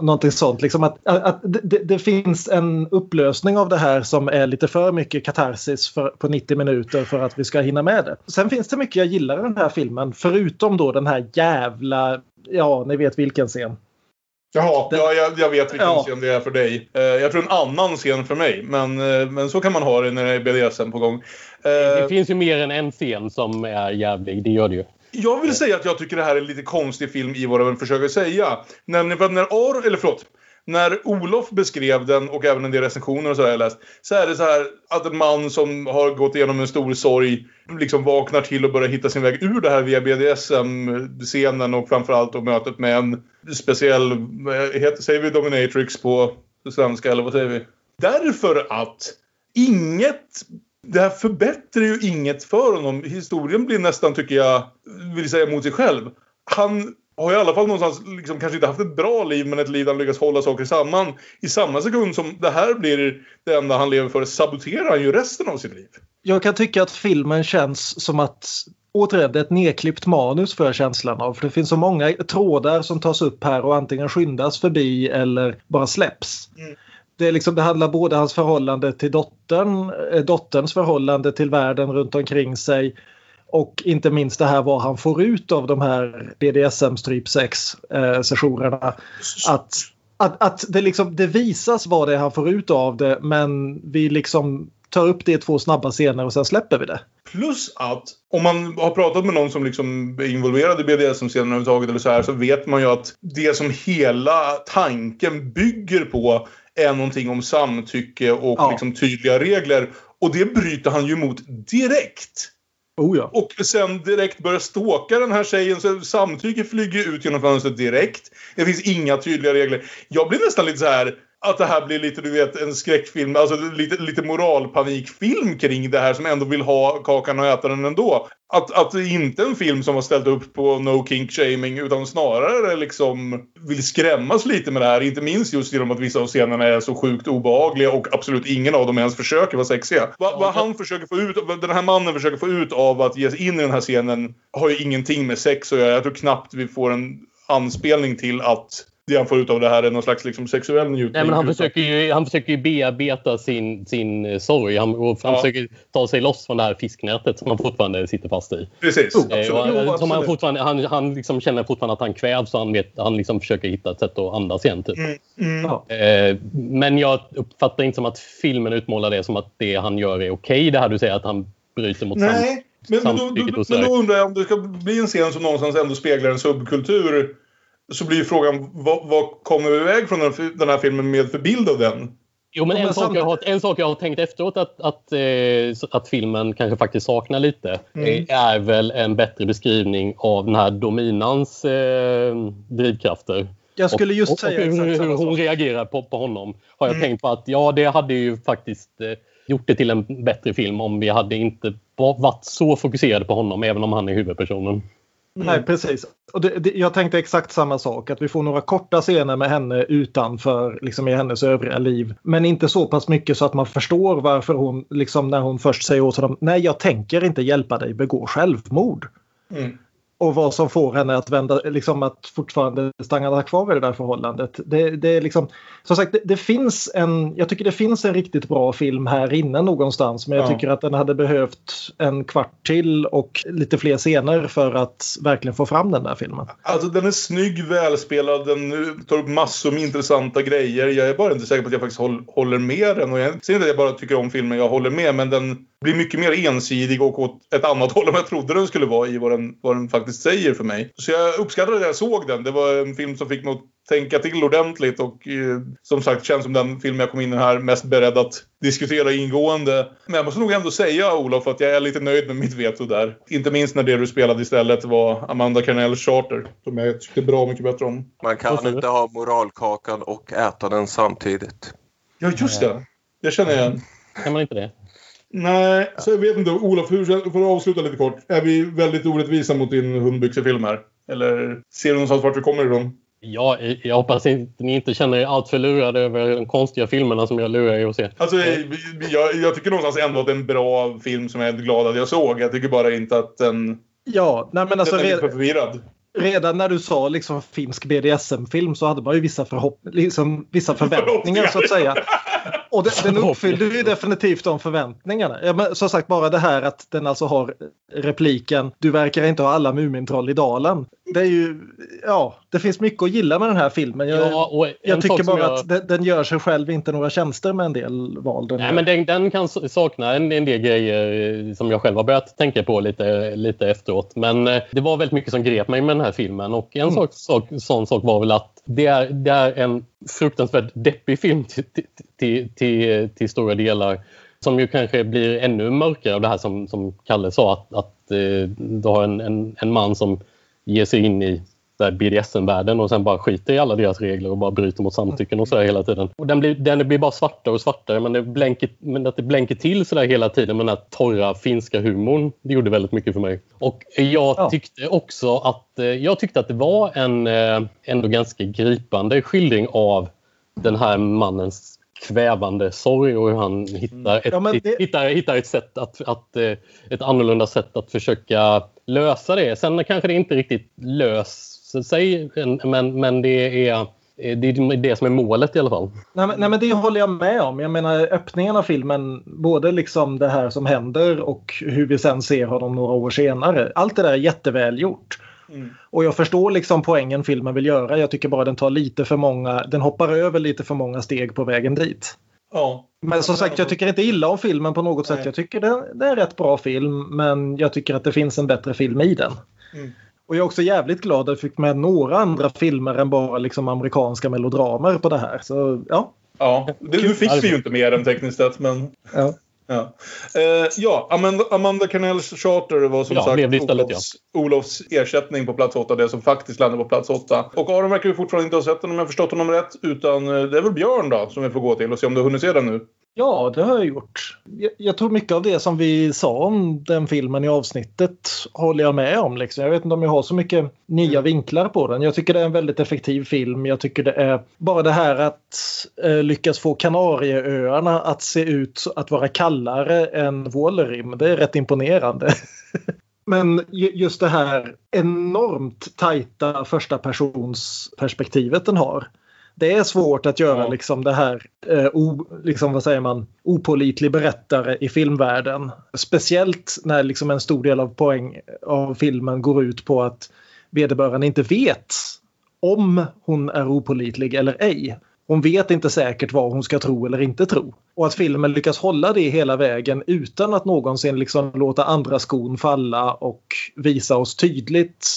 någonting sånt. Liksom att, att, att det, det finns en upplösning av det här som är lite för mycket katarsis för, på 90 minuter för att vi ska hinna med det. Sen finns det mycket jag gillar i den här filmen förutom då den här jävla, ja ni vet vilken scen. Jaha, ja, jag, jag vet vilken Ja. scen det är för dig. Eh, jag tror en annan scen för mig. Men, eh, men så kan man ha det när det är BDSM på gång. Det Eh, finns ju mer än en scen som är jävlig. Det gör det ju. Jag vill säga att jag tycker det här är en lite konstig film i vad den försöker säga. Nämligen för att när Ar, eller förlåt. När Olof beskrev den och även en del recensioner och så har jag läst. Så är det så här att en man som har gått igenom en stor sorg liksom vaknar till och börjar hitta sin väg ur det här via BDSM-scenen och framförallt då mötet med en speciell, eh, heter, säger vi dominatrix på svenska eller vad säger vi? Därför att inget det här förbättrar ju inget för honom. Historien blir nästan, tycker jag, vill säga mot sig själv. Han har i alla fall någonstans liksom kanske inte haft ett bra liv men ett liv där han lyckas hålla saker samman. I samma sekund som det här blir det enda han lever för saboterar han ju resten av sitt liv. Jag kan tycka att filmen känns som att återigen, det är ett nedklippt manus för känslan av. För det finns så många trådar som tas upp här och antingen skyndas förbi eller bara släpps. Mm. Det, liksom, det handlar både hans förhållande till dottern, eh, dotterns förhållande till världen runt omkring sig och inte minst det här vad han får ut av de här BDSM strypsex eh, sessionerna. Att, att, att det, liksom, det visas vad det är han får ut av det men vi liksom tar upp det i två snabba scener och sen släpper vi det. Plus att om man har pratat med någon som liksom är involverad i BDSM-scenen överhuvudtaget eller så här så vet man ju att det som hela tanken bygger på är någonting om samtycke och Ja. liksom tydliga regler. Och det bryter han ju emot direkt. Oh ja. Och sen direkt börjar ståka den här tjejen så samtycke flyger ut genom fönstret direkt. Det finns inga tydliga regler. Jag blir nästan lite så här att det här blir lite, du vet, en skräckfilm, alltså lite, lite moralpanikfilm kring det här som ändå vill ha kakan och äta den ändå. Att, att det inte är en film som har ställt upp på no kink shaming utan snarare liksom vill skrämmas lite med det här. Inte minst just genom att vissa av scenerna är så sjukt obehagliga och absolut ingen av dem ens försöker vara sexiga. Va, vad han försöker få ut, vad den här mannen försöker få ut av att ge sig in i den här scenen har ju ingenting med sex att göra. Jag tror knappt vi får en anspelning till att det han får ut av det här är någon slags liksom sexuell njutning. Nej, men han, försöker ju, han försöker ju bearbeta sin, sin eh, sorg. Han, och han Ja. försöker ta sig loss från det här fisknätet som han fortfarande sitter fast i. Precis. Oh, absolut. Eh, och, Jo, eh, som han, fortfarande, han, han liksom känner fortfarande att han kvävs och han, vet, han liksom försöker hitta ett sätt att andas igen. Typ. Mm, mm. Eh, men jag uppfattar inte som att filmen utmålar det som att det han gör är okej. Det här du säger att han bryter mot Nej, men, men, då, då, men då undrar jag om det ska bli en scen som någonstans ändå speglar en subkultur. Så blir ju frågan, vad, vad kommer vi iväg från den, den här filmen med för bild av den? Jo, men Ja, en, men sak jag har, en sak jag har tänkt efteråt att, att, eh, att filmen kanske faktiskt saknar lite Mm. eh, är väl en bättre beskrivning av den här dominans eh, drivkrafter. Jag skulle just och, säga och hur, exakt hur samma hon sak. reagerar på, på honom har jag Mm. tänkt på att ja, det hade ju faktiskt eh, gjort det till en bättre film om vi hade inte va- varit så fokuserade på honom, även om han är huvudpersonen. Nej, precis. Och det, det, jag tänkte exakt samma sak. Att vi får några korta scener med henne utanför liksom i hennes övriga liv. Men inte så pass mycket så att man förstår varför hon, liksom när hon först säger åt honom Nej, jag tänker inte hjälpa dig begå självmord. Mm. Och vad som får henne att vända, liksom att fortfarande stanna kvar i det där förhållandet. Det, det är liksom, som sagt, det, det finns en, jag tycker det finns en riktigt bra film här inne någonstans. Men jag Ja. tycker att den hade behövt en kvart till och lite fler scener för att verkligen få fram den där filmen. Alltså den är snygg, välspelad, den tar upp massor med intressanta grejer. Jag är bara inte säker på att jag faktiskt håll, håller med den. Och jag säger inte att jag bara tycker om filmen, jag håller med. Men den blir mycket mer ensidig och åt ett annat håll än jag trodde den skulle vara i vad den, vad den faktiskt säger för mig. Så jag uppskattade det jag såg den. Det var en film som fick mig att tänka till ordentligt och eh, som sagt känns som den film jag kom in i här mest beredd att diskutera ingående. Men jag måste nog ändå säga Olof att jag är lite nöjd med mitt veto där. Inte minst när det du spelade istället var Amanda Carnells Charter. Som jag tyckte bra mycket bättre om. Man kan inte ha moralkakan och äta den samtidigt. Ja just det. Det känner jag igen. Kan man inte det? Nej, så jag vet inte. Olof, hur, får du avsluta lite kort? Är vi väldigt orättvisa mot din hundbyxefilm här? Eller ser du någonstans vart vi kommer ifrån? Ja, jag hoppas inte, ni inte känner er alltför lurade över de konstiga filmerna som jag lurar er att se. Alltså, jag, jag tycker någonstans ändå att det är en bra film som jag är glad att jag såg. Jag tycker bara inte att den... Ja, nej men alltså den är lite för förvirrad. redan när du sa liksom finsk BDSM-film så hade man ju vissa, förhopp, liksom, vissa förväntningar så att säga. (laughs) Och det, den (laughs) uppfyllde ju definitivt de förväntningarna. Ja, men som sagt bara det här att den alltså har repliken Du verkar inte ha alla Mumintroll i dalen. Det är ju, ja, det finns mycket att gilla med den här filmen. Jag, Ja, jag tycker bara jag- att den, den gör sig själv inte några tjänster med en del val. Den Nej, gör. men den, den kan sakna en, en del grejer eh, som jag själv har börjat tänka på lite, lite efteråt. Men eh, det var väldigt mycket som grep mig med den här filmen. Och en sak, sak, sån sak var väl att det är, det är en fruktansvärt deppig film till, till, till, till, till stora delar. Som ju kanske blir ännu mörkare av det här som, som Kalle sa. Att, att eh, du har en, en, en man som ger sig in i BDSM-världen och sen bara skiter i alla deras regler och bara bryter mot samtycken och sådär hela tiden. Och den blir, den blir bara svartare och svartare men, det blänker, men att det blänker till sådär hela tiden med den här torra finska humorn. Det gjorde väldigt mycket för mig. Och jag Ja. tyckte också att, eh, jag tyckte att det var en eh, ändå ganska gripande skildring av den här mannens kvävande sorg och hur han hittar ett, Ja, det- hittar, hittar ett sätt att, att eh, ett annorlunda sätt att försöka lösa det. Sen kanske det inte riktigt löser sig men, men det är det är det som är målet i alla fall. Nej, men- nej men det håller jag med om. Jag menar öppningen av filmen, både liksom det här som händer och hur vi sen ser honom några år senare. Allt det där är jätteväl gjort. Mm. Och jag förstår liksom poängen filmen vill göra. Jag tycker bara den tar lite för många, den hoppar över lite för många steg på vägen dit. Ja. Men som sagt, jag tycker inte illa om filmen på något sätt. Nej. Jag tycker det, det är en rätt bra film, men jag tycker att det finns en bättre film i den. Mm. Och jag är också jävligt glad att jag fick med några andra filmer än bara liksom amerikanska melodramer på det här. Så ja. Ja, det, nu fick vi ju inte mer än tekniskt sett, men... ja. Ja, eh, ja Amanda, Amanda Carnells charter var som Ja, sagt det istället, Olofs, Olofs ersättning på plats 8, det som faktiskt landade på plats 8. Och Aron verkar ju fortfarande inte ha sett den om jag förstått honom rätt. Utan eh, det är väl Björn då som vi får gå till och se om du har hunnit se den nu. Ja, det har jag gjort. Jag, jag tror mycket av det som vi sa om den filmen i avsnittet håller jag med om. Liksom. Jag vet inte om jag har så mycket nya vinklar på den. Jag tycker det är en väldigt effektiv film. Jag tycker det är bara det här att eh, lyckas få Kanarieöarna att se ut att vara kallare än Vålerim. Det är rätt imponerande. (laughs) Men ju- just det här enormt tajta första persons perspektivet den har. Det är svårt att göra Ja. liksom det här, eh, o, liksom, vad säger man, opolitlig berättare i filmvärlden. Speciellt när liksom en stor del av poäng av filmen går ut på att vederbörande inte vet om hon är opolitlig eller ej. Hon vet inte säkert vad hon ska tro eller inte tro. Och att filmen lyckas hålla det hela vägen utan att någonsin liksom låta andra skon falla och visa oss tydligt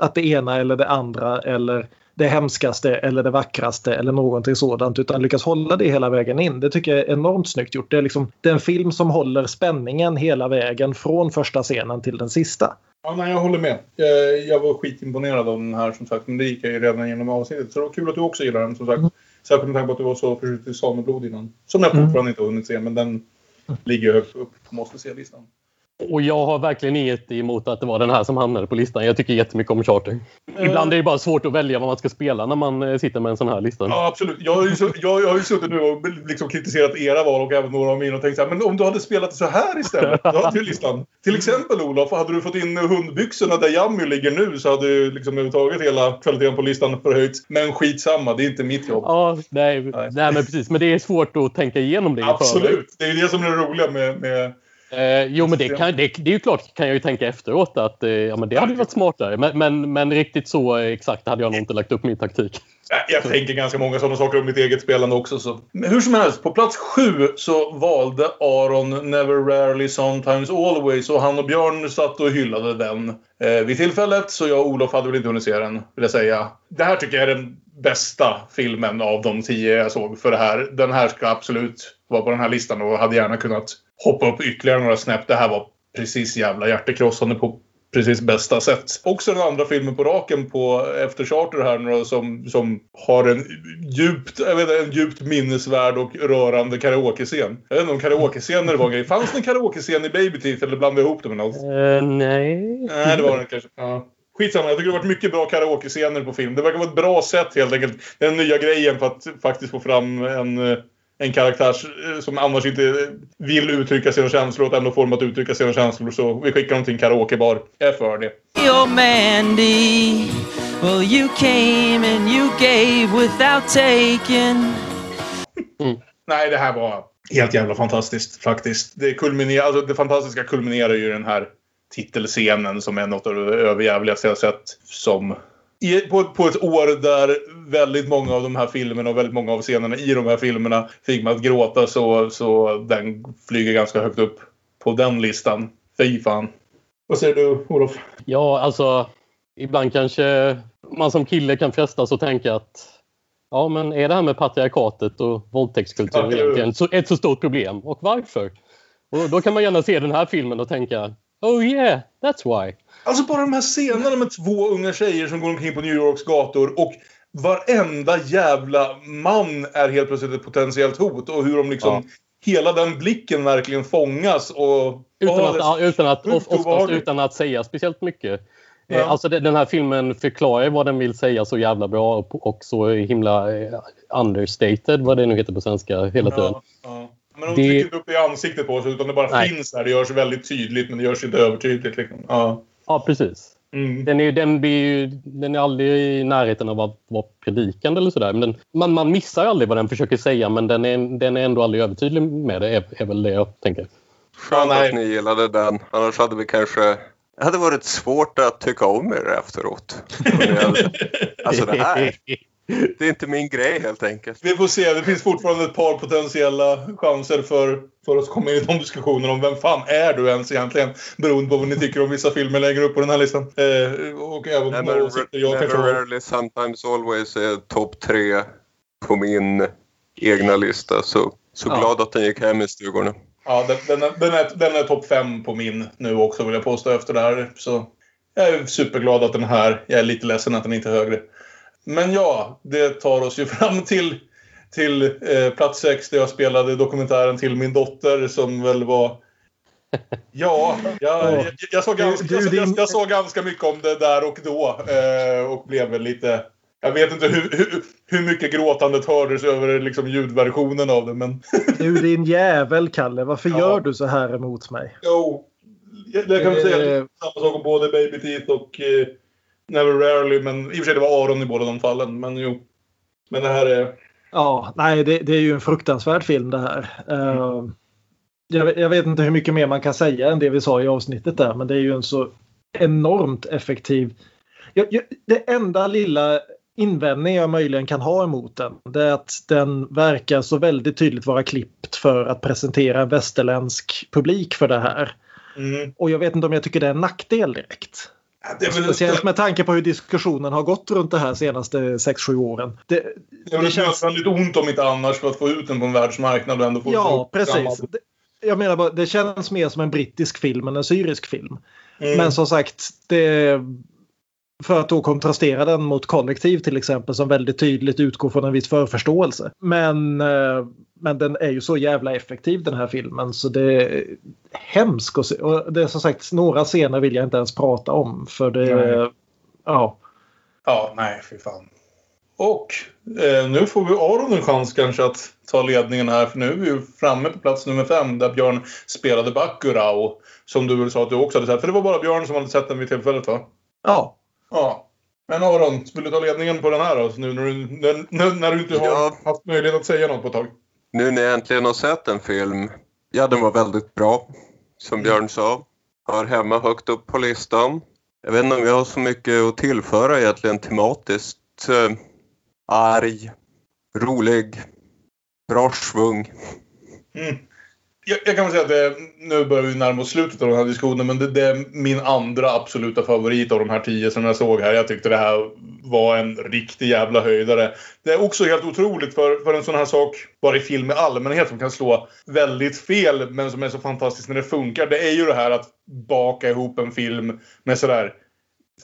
att det ena eller det andra eller det hemskaste eller det vackraste eller någonting sådant utan lyckas hålla det hela vägen in. Det tycker jag är enormt snyggt gjort. Det är liksom den film som håller spänningen hela vägen från första scenen till den sista. Ja, nej, jag håller med. Jag, var skitimponerad av den här som sagt. Men det gick jag ju redan genom avsnittet. Så det var kul att du också gillar den som sagt. Mm. Särskilt med tanke på att du var så förtjust i Sameblod innan. Som jag Mm. fortfarande inte har hunnit se. Men den ligger högt upp på måste se-listan. Och jag har verkligen inget emot att det var den här som hamnade på listan. Jag tycker jättemycket om Charter. Ibland är det bara svårt att välja vad man ska spela när man eh, sitter med en sån här lista. Ja, absolut. Jag har ju, jag, jag har ju suttit nu och liksom kritiserat era val och även några av mina och tänkt så här, men om du hade spelat så här istället, då hade du listan. Till exempel Olof, hade du fått in hundbyxorna där Jammy ligger nu så hade ju liksom överhuvudtaget hela kvaliteten på listan förhöjts. Men skitsamma, det är inte mitt jobb. Ja, nej, Nej. nej, men precis. Men det är svårt att tänka igenom det. Absolut, det är det som är det roliga med... med Eh, jo, men det, kan, det, det är ju klart kan jag ju tänka efteråt att eh, ja, men det hade varit smartare. Men, men, men riktigt så eh, exakt hade jag nog inte lagt upp min taktik. jag tänker ganska många sådana saker om mitt eget spelande också. Så. Men hur som helst, på plats sju så valde Aron Never Rarely Sometimes Always och han och Björn satt och hyllade den eh, vid tillfället. Så jag och Olof hade väl inte hunnit se den, vill jag säga. Det här tycker jag är den bästa filmen av de tio jag såg för det här. Den här ska absolut vara på den här listan och hade gärna kunnat hoppa upp ytterligare några snäpp. Det här var precis jävla hjärtekrossande på precis bästa sätt. Också den andra filmen på raken på Efter Charter här nu som, som har en djupt, jag vet inte, en djupt minnesvärd och rörande karaoke-scen. Jag vet inte om karaoke-scener var en grej. Fanns det en karaoke-scen i Baby Teeth eller blandade jag ihop det med något? Eh, nej. Nej, det var det kanske. Ja. Skitsamma, jag tycker det har varit mycket bra karaoke-scener på film. Det verkar vara ett bra sätt helt enkelt. Den nya grejen för att faktiskt få fram en, eh, en karaktär som annars inte vill uttrycka sina känslor och ändå får dem att uttrycka sina känslor. Så vi skickar dem till en karaokebar. Jag är för det. Your Mandy. Well, you came and you gave without taking. Nej, det här var helt jävla fantastiskt faktiskt. Det, kulminer, alltså, det fantastiska kulminerar ju i den här titelscenen som är något av det överjävligaste jag sett som på, på ett år där väldigt många av de här filmerna och väldigt många av scenerna i de här filmerna fick mig att gråta så, så den flyger ganska högt upp på den listan. Fy fan. Vad säger du, Olof? Ja, alltså ibland kanske man som kille kan frestas att tänka att ja, men är det här med patriarkatet och våldtäktskultur Ja, egentligen så, ett så stort problem? Och varför? Och då kan man gärna se den här filmen och tänka Oh yeah, that's why. Alltså bara de här scenerna med två unga tjejer som går omkring på New Yorks gator och varenda jävla man är helt plötsligt ett potentiellt hot och hur de liksom Ja. Hela den blicken verkligen fångas och... Utan att, ja, utan att, oftast utan att säga speciellt mycket. Ja. Eh, Alltså den här filmen förklarar vad den vill säga så jävla bra och, så himla eh, understated, vad det nu heter på svenska, hela tiden. ja, ja. Men de Det- trycker inte upp det i ansiktet på oss utan det bara Nej. finns där. Det görs väldigt tydligt men det görs inte övertydligt. Liksom. Ja. Ja, precis. Mm. Den är, den, blir ju, den är aldrig i närheten av att vara predikande eller sådär. Men den, man, man missar aldrig vad den försöker säga men den är, den är ändå aldrig övertydlig med det, är, är väl det jag tänker. Skönt att ni gillade den. Annars hade vi kanske... Det hade varit svårt att tycka om er efteråt. (laughs) Alltså det här, (laughs) det är inte min grej helt enkelt. Vi får se. Det finns fortfarande ett par potentiella chanser för, för oss att komma in i de diskussionerna om vem fan är du ens egentligen? Beroende på vad ni tycker om vissa filmer längre upp på den här listan. Eh, och även några åsikter jag Never kanske har. Rarely Sometimes Always är topp tre på min egna lista. Så, så Ja. glad att den gick hem i stugorna. Ja, den, den, är- den är, den är topp fem på min nu också vill jag påstå efter det här. Så jag är superglad att den här, jag är lite ledsen att den inte är högre. Men ja, det tar oss ju (laughs) fram till, till eh, plats sex där jag spelade dokumentären till min dotter som väl var Ja, jag, jag, jag, såg ganska, jag, jag, såg ganska mycket om det där och då. Eh, och blev väl lite... Jag vet inte hur, hur, hur mycket gråtandet hördes över liksom, ljudversionen av det, men... (laughs) Du din jävel Kalle, varför Ja. gör du så här emot mig? Jo, jag kan säga Eh. att samma sak om både Baby Teeth och eh, Never Rarely. Men i och för sig det var Aron i båda de fallen. Men jo. Men det här är... Ja, nej det, det är ju en fruktansvärd film det här. Eh, jag, vet- jag vet inte hur mycket mer man kan säga än det vi sa i avsnittet där, men det är ju en så enormt effektiv. Jag, jag, det enda lilla invändning jag möjligen kan ha emot den, det är att den verkar så väldigt tydligt vara klippt för att presentera en västerländsk publik för det här. Mm. Och jag vet inte om jag tycker det är en nackdel direkt. Det Speciellt med tanke på hur diskussionen har gått runt det här senaste 6-7 åren. Det, det är väl det känns- nödvändigt ont om inte annars för att få ut den på en världsmarknad och ändå få Ja, precis. Det- Jag menar bara, det känns mer som en brittisk film än en syrisk film. Mm. Men som sagt, det, för att då kontrastera den mot kollektiv till exempel som väldigt tydligt utgår från en viss förförståelse. Men, eh, men den är ju så jävla effektiv den här filmen så det är hemskt att se. Och det är som sagt några scener vill jag inte ens prata om för det... Nej. Ja. Ja, nej, fy fan. Och eh, nu får vi Aron en chans kanske att ta ledningen här. För nu är vi ju framme på plats nummer fem där Björn spelade Bacurau. Som du väl sa att du också hade sett. För det var bara Björn som hade sett den vid tillfället va? Ja. Ja. Men Aron, vill du ta ledningen på den här då? Nu när du, när, när, när du inte har Ja. haft möjlighet att säga något på ett tag. Nu när jag äntligen har sett en film, ja den var väldigt bra, som Björn sa. Har hemma högt upp på listan. Jag vet inte om jag har så mycket att tillföra egentligen tematiskt. Eh, arg, rolig, bra svung. Mm. Jag, jag kan väl säga att det, nu börjar vi närma oss slutet av den här diskussionen, men det, det är min andra absoluta favorit av de här tio som jag såg här. Jag tyckte det här var en riktig jävla höjdare. Det är också helt otroligt för, för en sån här sak, bara i film i allmänhet, som kan slå väldigt fel, men som är så fantastiskt när det funkar. Det är ju det här att baka ihop en film med sådär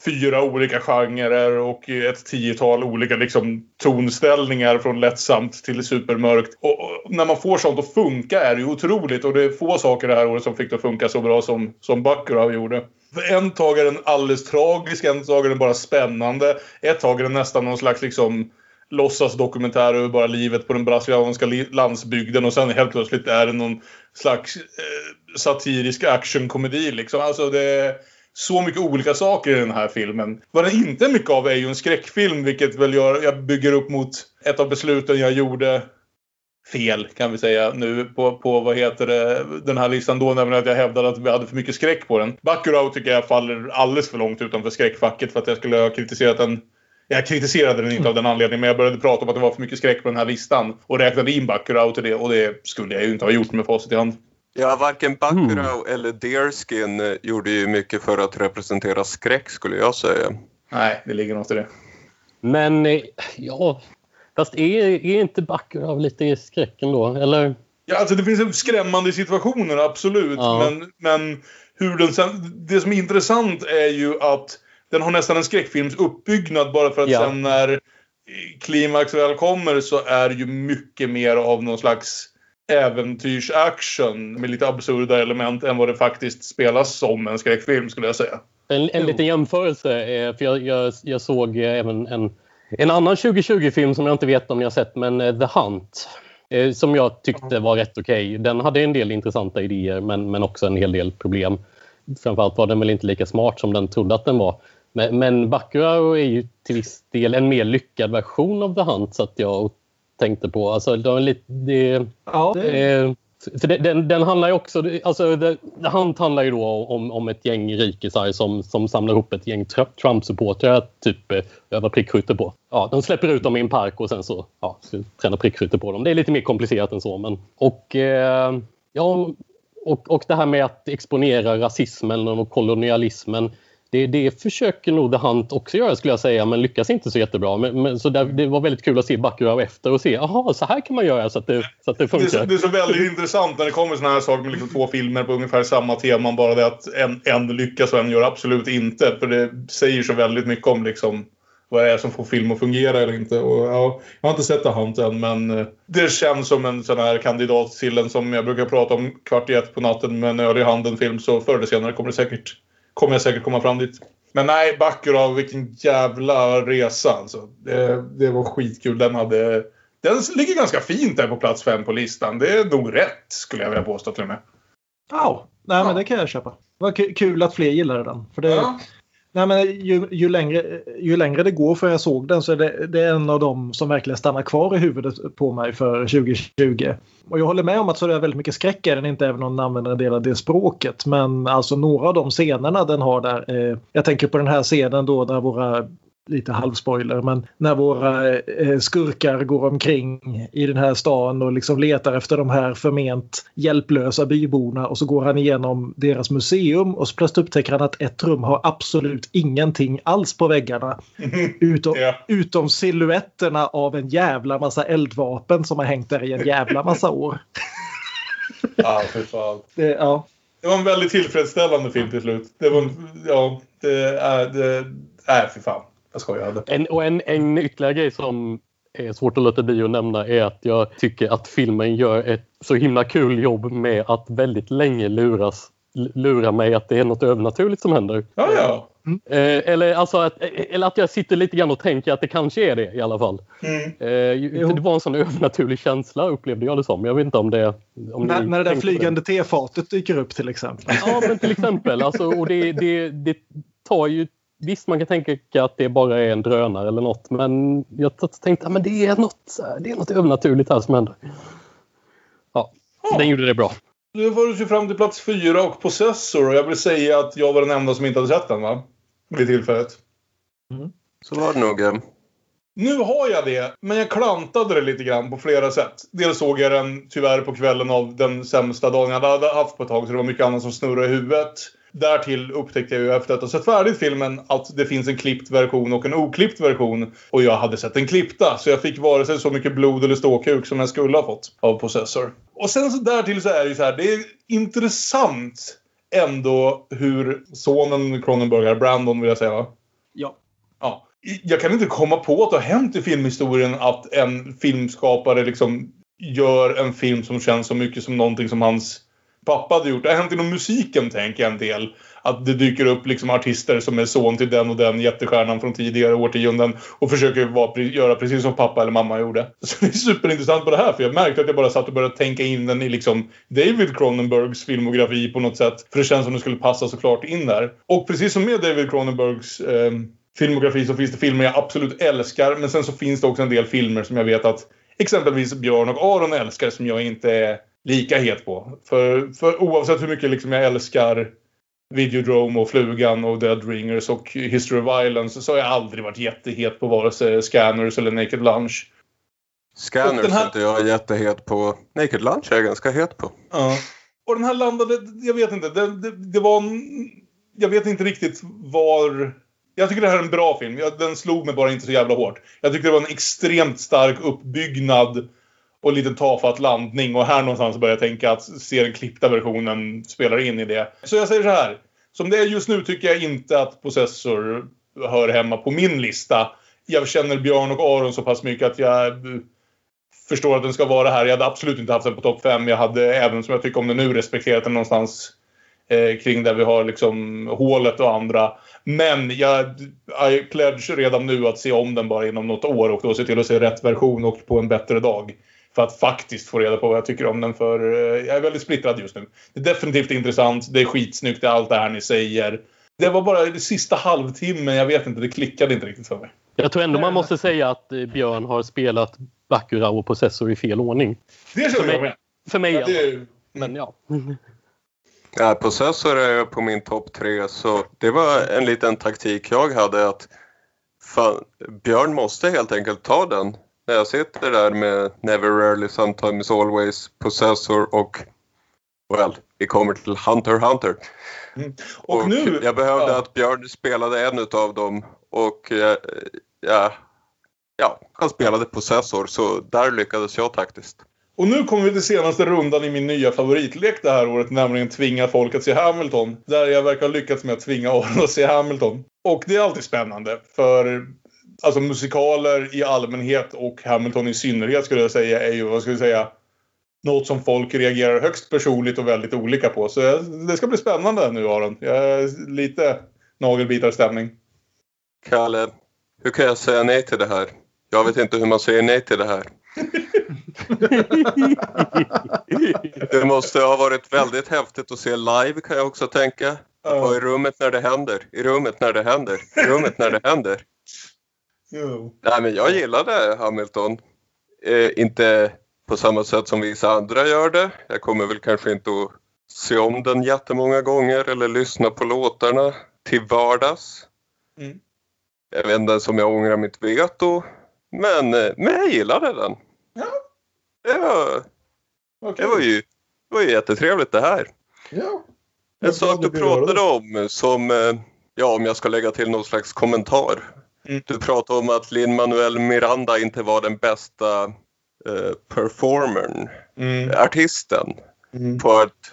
fyra olika genrer och ett tiotal olika liksom, tonställningar från lättsamt till supermörkt. Och, och när man får sånt att funka är det ju otroligt och det är få saker det här året som fick det att funka så bra som, som Bacurau gjorde. För en tag är den alldeles tragisk, en tag är den bara spännande. Ett tag är den nästan någon slags liksom låtsas dokumentär över bara livet på den brasilianska landsbygden och sen helt plötsligt är det någon slags eh, satirisk actionkomedi liksom. Alltså det är så mycket olika saker i den här filmen. Vad den inte är mycket av är ju en skräckfilm vilket väl gör, jag bygger upp mot ett av besluten jag gjorde fel kan vi säga nu på, på vad heter det, den här listan då, nämligen att jag hävdade att vi hade för mycket skräck på den. Bacurau tycker jag faller alldeles för långt utanför skräckfacket för att jag skulle ha kritiserat den jag kritiserade den inte av den anledningen, men jag började prata om att det var för mycket skräck på den här listan. Och räknade in Bacurau till det, och det skulle jag ju inte ha gjort med facit i hand. Ja, varken Bacurau eller Deerskin eh, gjorde ju mycket för att representera skräck skulle jag säga. Nej, det ligger något i det. Men eh, ja, fast är, är inte Bacurau lite i skräcken då? Eller? Ja, alltså det finns skrämmande situationer, absolut. Ja. Men, men hur den sen... Det som är intressant är ju att den har nästan en skräckfilms uppbyggnad bara för att Ja. sen när klimax väl kommer så är ju mycket mer av någon slags äventyrsaction med lite absurda element än vad det faktiskt spelas som en skräckfilm skulle jag säga. En, en liten jämförelse, för jag, jag, jag såg eh, även en, en annan 2020-film som jag inte vet om ni har sett, men eh, The Hunt. eh, Som jag tyckte var rätt okej. Den hade en del intressanta idéer men, men också en hel del problem. Framförallt var den väl inte lika smart som den trodde att den var. Men, men Bacurau är ju till viss del en mer lyckad version av The Hunt så att jag tänkte på. Alltså, det var lite, det, Ja, det, Eh, för det- den, den handlar ju också, alltså det, Hunt handlar ju då om, om ett gäng rikisar som, som samlar ihop ett gäng Tr- Trump-supportrar typ eh, öva prickskytte på. Ja, de släpper ut dem i en park och sen så ja, så tränar prickskytte på dem. Det är lite mer komplicerat än så. Men, och, eh, ja, och, och det här med att exponera rasismen och kolonialismen det, det försöker nog The Hunt också göra skulle jag säga, men lyckas inte så jättebra. Men, men, så där, det var väldigt kul att se Bacurau efter och se, jaha, så här kan man göra så att det, så att det Det är, så, funkar. det är så väldigt intressant när det kommer såna här saker med liksom två filmer på ungefär samma tema. Bara det att en, en lyckas och en gör absolut inte. För det säger så väldigt mycket om liksom vad det är som får film att fungera eller inte. Och, ja, jag har inte sett The Hunt än men eh, det känns som en sån här kandidat till en som jag brukar prata om kvart i ett på natten med en öl i handen film. Så förr eller senare kommer, det säkert, kommer jag säkert komma fram dit. Men nej, Bacurau, vilken jävla resa alltså. Det, det var skitkul. Den hade... Den ligger ganska fint där på plats fem på listan. Det är nog rätt skulle jag vilja påstå till och med. ja. Nej, Ja. men det kan jag köpa. Det var ku- kul att fler gillade den. För det, Ja nej, men ju, ju, längre, ju längre det går för jag såg den så är det, det är en av dem som verkligen stannar kvar i huvudet på mig för 2020. Och jag håller med om att så det är väldigt mycket skräck är den, inte även om den använder en del av det språket. Men alltså några av de scenerna den har där. Eh, jag tänker på den här scenen då där våra lite halvspoiler, men när våra eh, skurkar går omkring i den här stan och liksom letar efter de här förment hjälplösa byborna och så går han igenom deras museum och så plötsligt upptäcker han att ett rum har absolut ingenting alls på väggarna. (laughs) Utom, Ja. utom silhuetterna av en jävla massa eldvapen som har hängt där i en jävla massa år. (laughs) Ja, för fan. Det, ja. det var en väldigt tillfredsställande film till slut. Det var, ja, det är, det, nej fy fan. Jag skojade. En, och en, en ytterligare grej som är svårt att låta bli att nämna är att jag tycker att filmen gör ett så himla kul jobb med att väldigt länge luras lura mig att det är något övernaturligt som händer. Ja, ja. Eh, eller, alltså att, eller att jag sitter lite grann och tänker att det kanske är det i alla fall. Mm. Eh, det var en sån övernaturlig känsla upplevde jag det som. Jag vet inte om det... Om När, när det där flygande tefatet dyker upp till exempel. Ja, men till exempel. Alltså, och det, det, det tar ju... Visst, man kan tänka att det bara är en drönare eller något, men jag tänkte att det, är något, det är något övernaturligt här som händer. Ja, Ja. den gjorde det bra. Nu var du sig fram till plats fyra och Possessor och jag vill säga att jag var den enda som inte hade sett den va? Vid tillfället. Så var det nog. eh. Nu har jag det, men jag klantade det lite grann på flera sätt. Dels såg jag den tyvärr på kvällen av den sämsta dagen jag hade haft på ett tag, så det var mycket annat som snurrade i huvudet. Därtill upptäckte jag ju efter att ha sett färdigt filmen att det finns en klippt version och en oklippt version. Och jag hade sett den klippta, så jag fick vare sig så mycket blod eller ståkuk som jag skulle ha fått av Possessor. Och sen så därtill så är det ju så här, det är intressant ändå hur sonen Cronenberg, här, Brandon vill jag säga va? Ja. Ja. Jag kan inte komma på att det har hänt i filmhistorien att en filmskapare liksom gör en film som känns så mycket som någonting som hans pappa hade gjort. Det har hänt inom musiken, tänker jag en del. Att det dyker upp liksom artister som är son till den och den jättestjärnan från tidigare årtionden och försöker vara, göra precis som pappa eller mamma gjorde. (laughs) Så det är superintressant på det här, för jag märkte att jag bara satt och började tänka in den i liksom David Cronenbergs filmografi på något sätt. För det känns som det skulle passa såklart in där. Och precis som med David Cronenbergs eh, filmografi så finns det filmer jag absolut älskar. Men sen så finns det också en del filmer som jag vet att exempelvis Björn och Aron älskar som jag inte är lika het på. För, för oavsett hur mycket liksom jag älskar Videodrome och Flugan och Dead Ringers och History of Violence så har jag aldrig varit jättehet på vare sig Scanners eller Naked Lunch. Scanners här- är inte jag jättehet på. Naked Lunch är jag ganska het på. Ja. Och den här landade, jag vet inte, det, det, det var en, Jag vet inte riktigt var... Jag tycker det här är en bra film. Den slog mig bara inte så jävla hårt. Jag tyckte det var en extremt stark uppbyggnad och lite tafatt landning. Och här någonstans börjar jag tänka att se den klippta versionen spelar in i det. Så jag säger så här. Som det är just nu tycker jag inte att Possessor hör hemma på min lista. Jag känner Björn och Aron så pass mycket att jag eh, förstår att den ska vara här. Jag hade absolut inte haft den på topp 5. Jag hade även som jag tycker om den nu respekterat den någonstans eh, kring där vi har liksom hålet och andra. Men jag I pledge redan nu att se om den bara inom något år och då se till att se rätt version och på en bättre dag. För att faktiskt få reda på vad jag tycker om den för eh, jag är väldigt splittrad just nu. Det är definitivt intressant, det är skitsnyggt, det är allt det här ni säger. Det var bara det sista halvtimmen, jag vet inte, det klickade inte riktigt för mig. Jag tror ändå man måste säga att eh, Björn har spelat Bacurau och Possessor i fel ordning. Det mig- jag med. För mig Ja, det är, Men ja. Ja, Possessor är på min topp tre så det var en liten taktik jag hade att fan, Björn måste helt enkelt ta den. När jag sitter där med Never Rarely Sometimes Always, Possessor och well, vi kommer till Hunter Hunter. och, nu... jag behövde ja. att Björn spelade en utav dem och ja, ja, han spelade Possessor så där lyckades jag taktiskt. Och nu kommer vi till senaste rundan i min nya favoritlek det här året, nämligen tvinga folk att se Hamilton. Där jag verkar ha lyckats med att tvinga Aron att se Hamilton. Och det är alltid spännande, för alltså musikaler i allmänhet och Hamilton i synnerhet skulle jag säga är ju, vad ska vi säga, något som folk reagerar högst personligt och väldigt olika på. Så jag- det ska bli spännande nu Aron. Jag är lite nagelbitarstämning. Kalle, hur kan jag säga nej till det här? Jag vet inte hur man säger nej till det här. (laughs) Det måste ha varit väldigt häftigt att se live kan jag också tänka. Att vara i rummet när det händer, i rummet när det händer, i rummet när det händer. Jo. Nej men jag gillade Hamilton. Eh, inte på samma sätt som vissa andra gör det. Jag kommer väl kanske inte att se om den jättemånga gånger eller lyssna på låtarna till vardags. Mm. Jag vet inte ens om jag ångrar mitt veto. Men, eh, men jag gillade den. Ja. Det var, Okej. det var, ju, det var ju jättetrevligt det här. Ja. En sak du pratade om som, eh, ja om jag ska lägga till någon slags kommentar. Du pratade om att Lin-Manuel Miranda inte var den bästa eh, performern, Mm. artisten Mm. på ett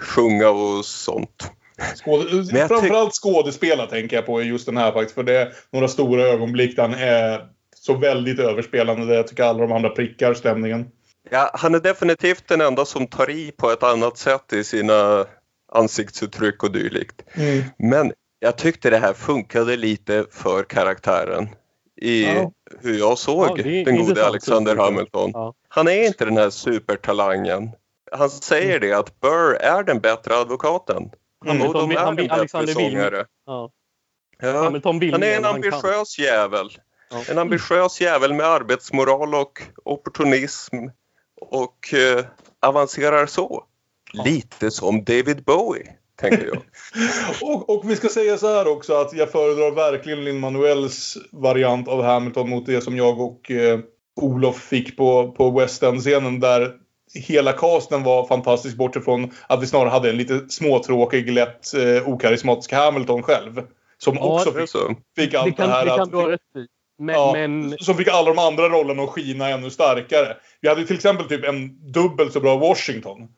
sjunga och sånt. Skåd... Framförallt skådespela tänker jag på i just den här faktiskt. För det är några stora ögonblick där han är så väldigt överspelande. Där jag tycker alla de andra prickar stämningen. Ja, han är definitivt den enda som tar i på ett annat sätt i sina ansiktsuttryck och dylikt. Mm. Men jag tyckte det här funkade lite för karaktären i Ja. hur jag såg Ja, den gode. Alexander Hamilton. Ja. Han är inte den här supertalangen. Han säger det att Burr är den bättre advokaten. Mm. Och de är han- den bättre sångare. Han är en ambitiös jävel. En ambitiös jävel med arbetsmoral och opportunism och eh, avancerar så. Lite som David Bowie, tänker jag. (laughs) Och, och vi ska säga så här också att jag föredrar verkligen Lin-Manuels variant av Hamilton mot det som jag och eh, Olof fick på, på West End-scenen där hela casten var fantastisk bortifrån att vi snarare hade en lite småtråkig, lätt eh, okarismatisk Hamilton själv. Som Ja, också Det fick, så. fick Det allt det, kan, här det kan att... i. Men, Ja, men Som fick alla de andra rollerna att skina ännu starkare. Vi hade till exempel typ en dubbelt så bra Washington.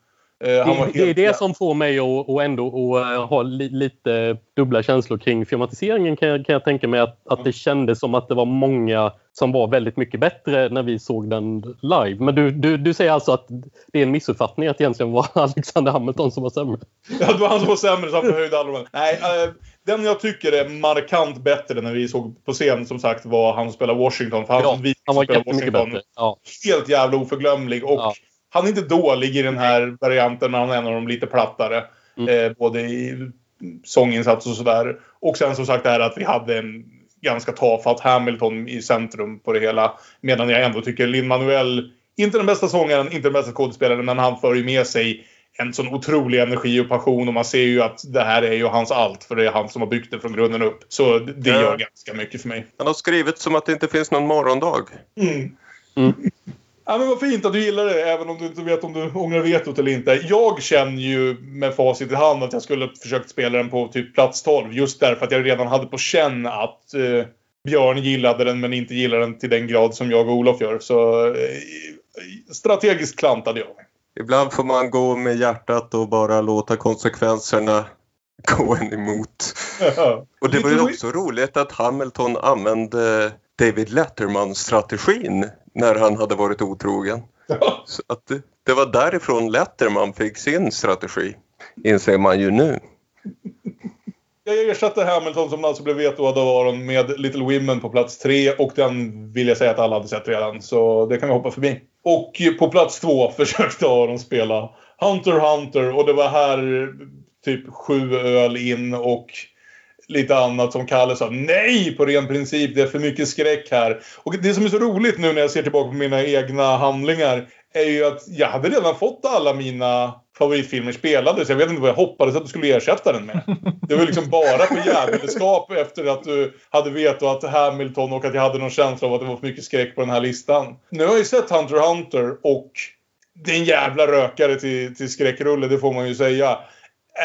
Eh, det, det är det som får mig att, att ändå att eh, ha li, lite dubbla känslor kring filmatiseringen kan jag, kan jag tänka mig att, att det kändes som att det var många som var väldigt mycket bättre när vi såg den live. Men du, du, du säger alltså att det är en missuppfattning att egentligen var (laughs) Alexander Hamilton som var sämre? Ja, det var han som var sämre han förhöjde andra. Nej, eh, den jag tycker är markant bättre när vi såg på scen som sagt var han som spelar Washington. För han, Ja, som Han var jättemycket Washington, bättre. Ja. Helt jävla oförglömlig. Och Ja. Han är inte dålig i den här varianten men han är en av de lite plattare. Mm. Eh, både i sånginsats och sådär. Och sen som sagt det här att vi hade en ganska tafatt Hamilton i centrum på det hela. Medan jag ändå tycker Lin-Manuel, inte den bästa sångaren, inte den bästa skådespelaren, men han för ju med sig en sån otrolig energi och passion och man ser ju att det här är ju hans allt för det är han som har byggt det från grunden upp. Så det Ja. gör ganska mycket för mig. Han har skrivit som att det inte finns någon morgondag. Mm. Mm. Ja, men vad fint att du gillar det, även om du inte vet om du ångrar vetot eller inte. Jag känner ju med facit i hand att jag skulle försökt spela den på typ plats 12. Just därför att jag redan hade på känn att eh, Björn gillade den men inte gillade den till den grad som jag och Olof gör. Så eh, strategiskt klantade jag mig. Ibland får man gå med hjärtat och bara låta konsekvenserna (laughs) gå en emot. Och det var ju också roligt att Hamilton använde David Letterman-strategin när han hade varit otrogen. Så att det, det var därifrån Letterman fick sin strategi, inser man ju nu. Jag ersatte Hamilton som alltså blev vetoad av Aron med Little Women på plats tre och den vill jag säga att alla hade sett redan. Så det kan vi hoppa förbi. Och på plats två försökte Aron spela Hunter Hunter och det var här typ sju öl in och lite annat som Kalle sa nej på ren princip. Det är för mycket skräck här. Och det som är så roligt nu när jag ser tillbaka på mina egna handlingar är ju att jag hade redan fått alla mina favoritfilmer spelade så jag vet inte vad jag hoppades att du skulle ersätta den med. Det var liksom bara för jävelskap efter att du hade vetat att Hamilton och att jag hade någon känsla av att det var för mycket skräck på den här listan. Nu har jag ju sett Hunter Hunter och det är en jävla rökare till, till skräckrulle, det får man ju säga.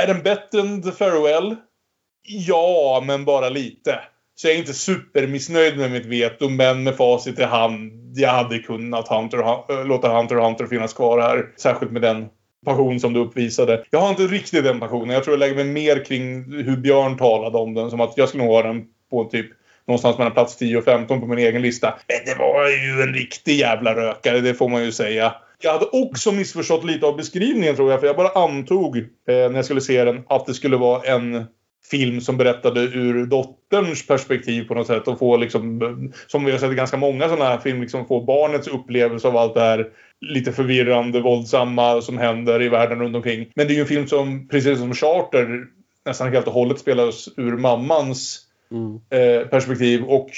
Är den bättre än The Farewell? Ja, men bara lite. Så jag är inte supermissnöjd med mitt veto, men med facit i hand, jag hade kunnat Hunter, eh, låta Hunter Hunter finnas kvar här. Särskilt med den passion som du uppvisade. Jag har inte riktigt den passionen. Jag tror jag lägger mig mer kring hur Björn talade om den. Som att jag skulle nog ha den på typ någonstans mellan plats 10 och 15 på min egen lista. Men det var ju en riktig jävla rökare, det får man ju säga. Jag hade också missförstått lite av beskrivningen tror jag, för jag bara antog eh, när jag skulle se den att det skulle vara en film som berättade ur dotterns perspektiv på något sätt och få liksom, som vi har sett i ganska många sådana här filmer, liksom få barnets upplevelse av allt det här lite förvirrande, våldsamma som händer i världen runt omkring. Men det är ju en film som, precis som Charter, nästan helt och hållet spelas ur mammans Mm. eh, perspektiv och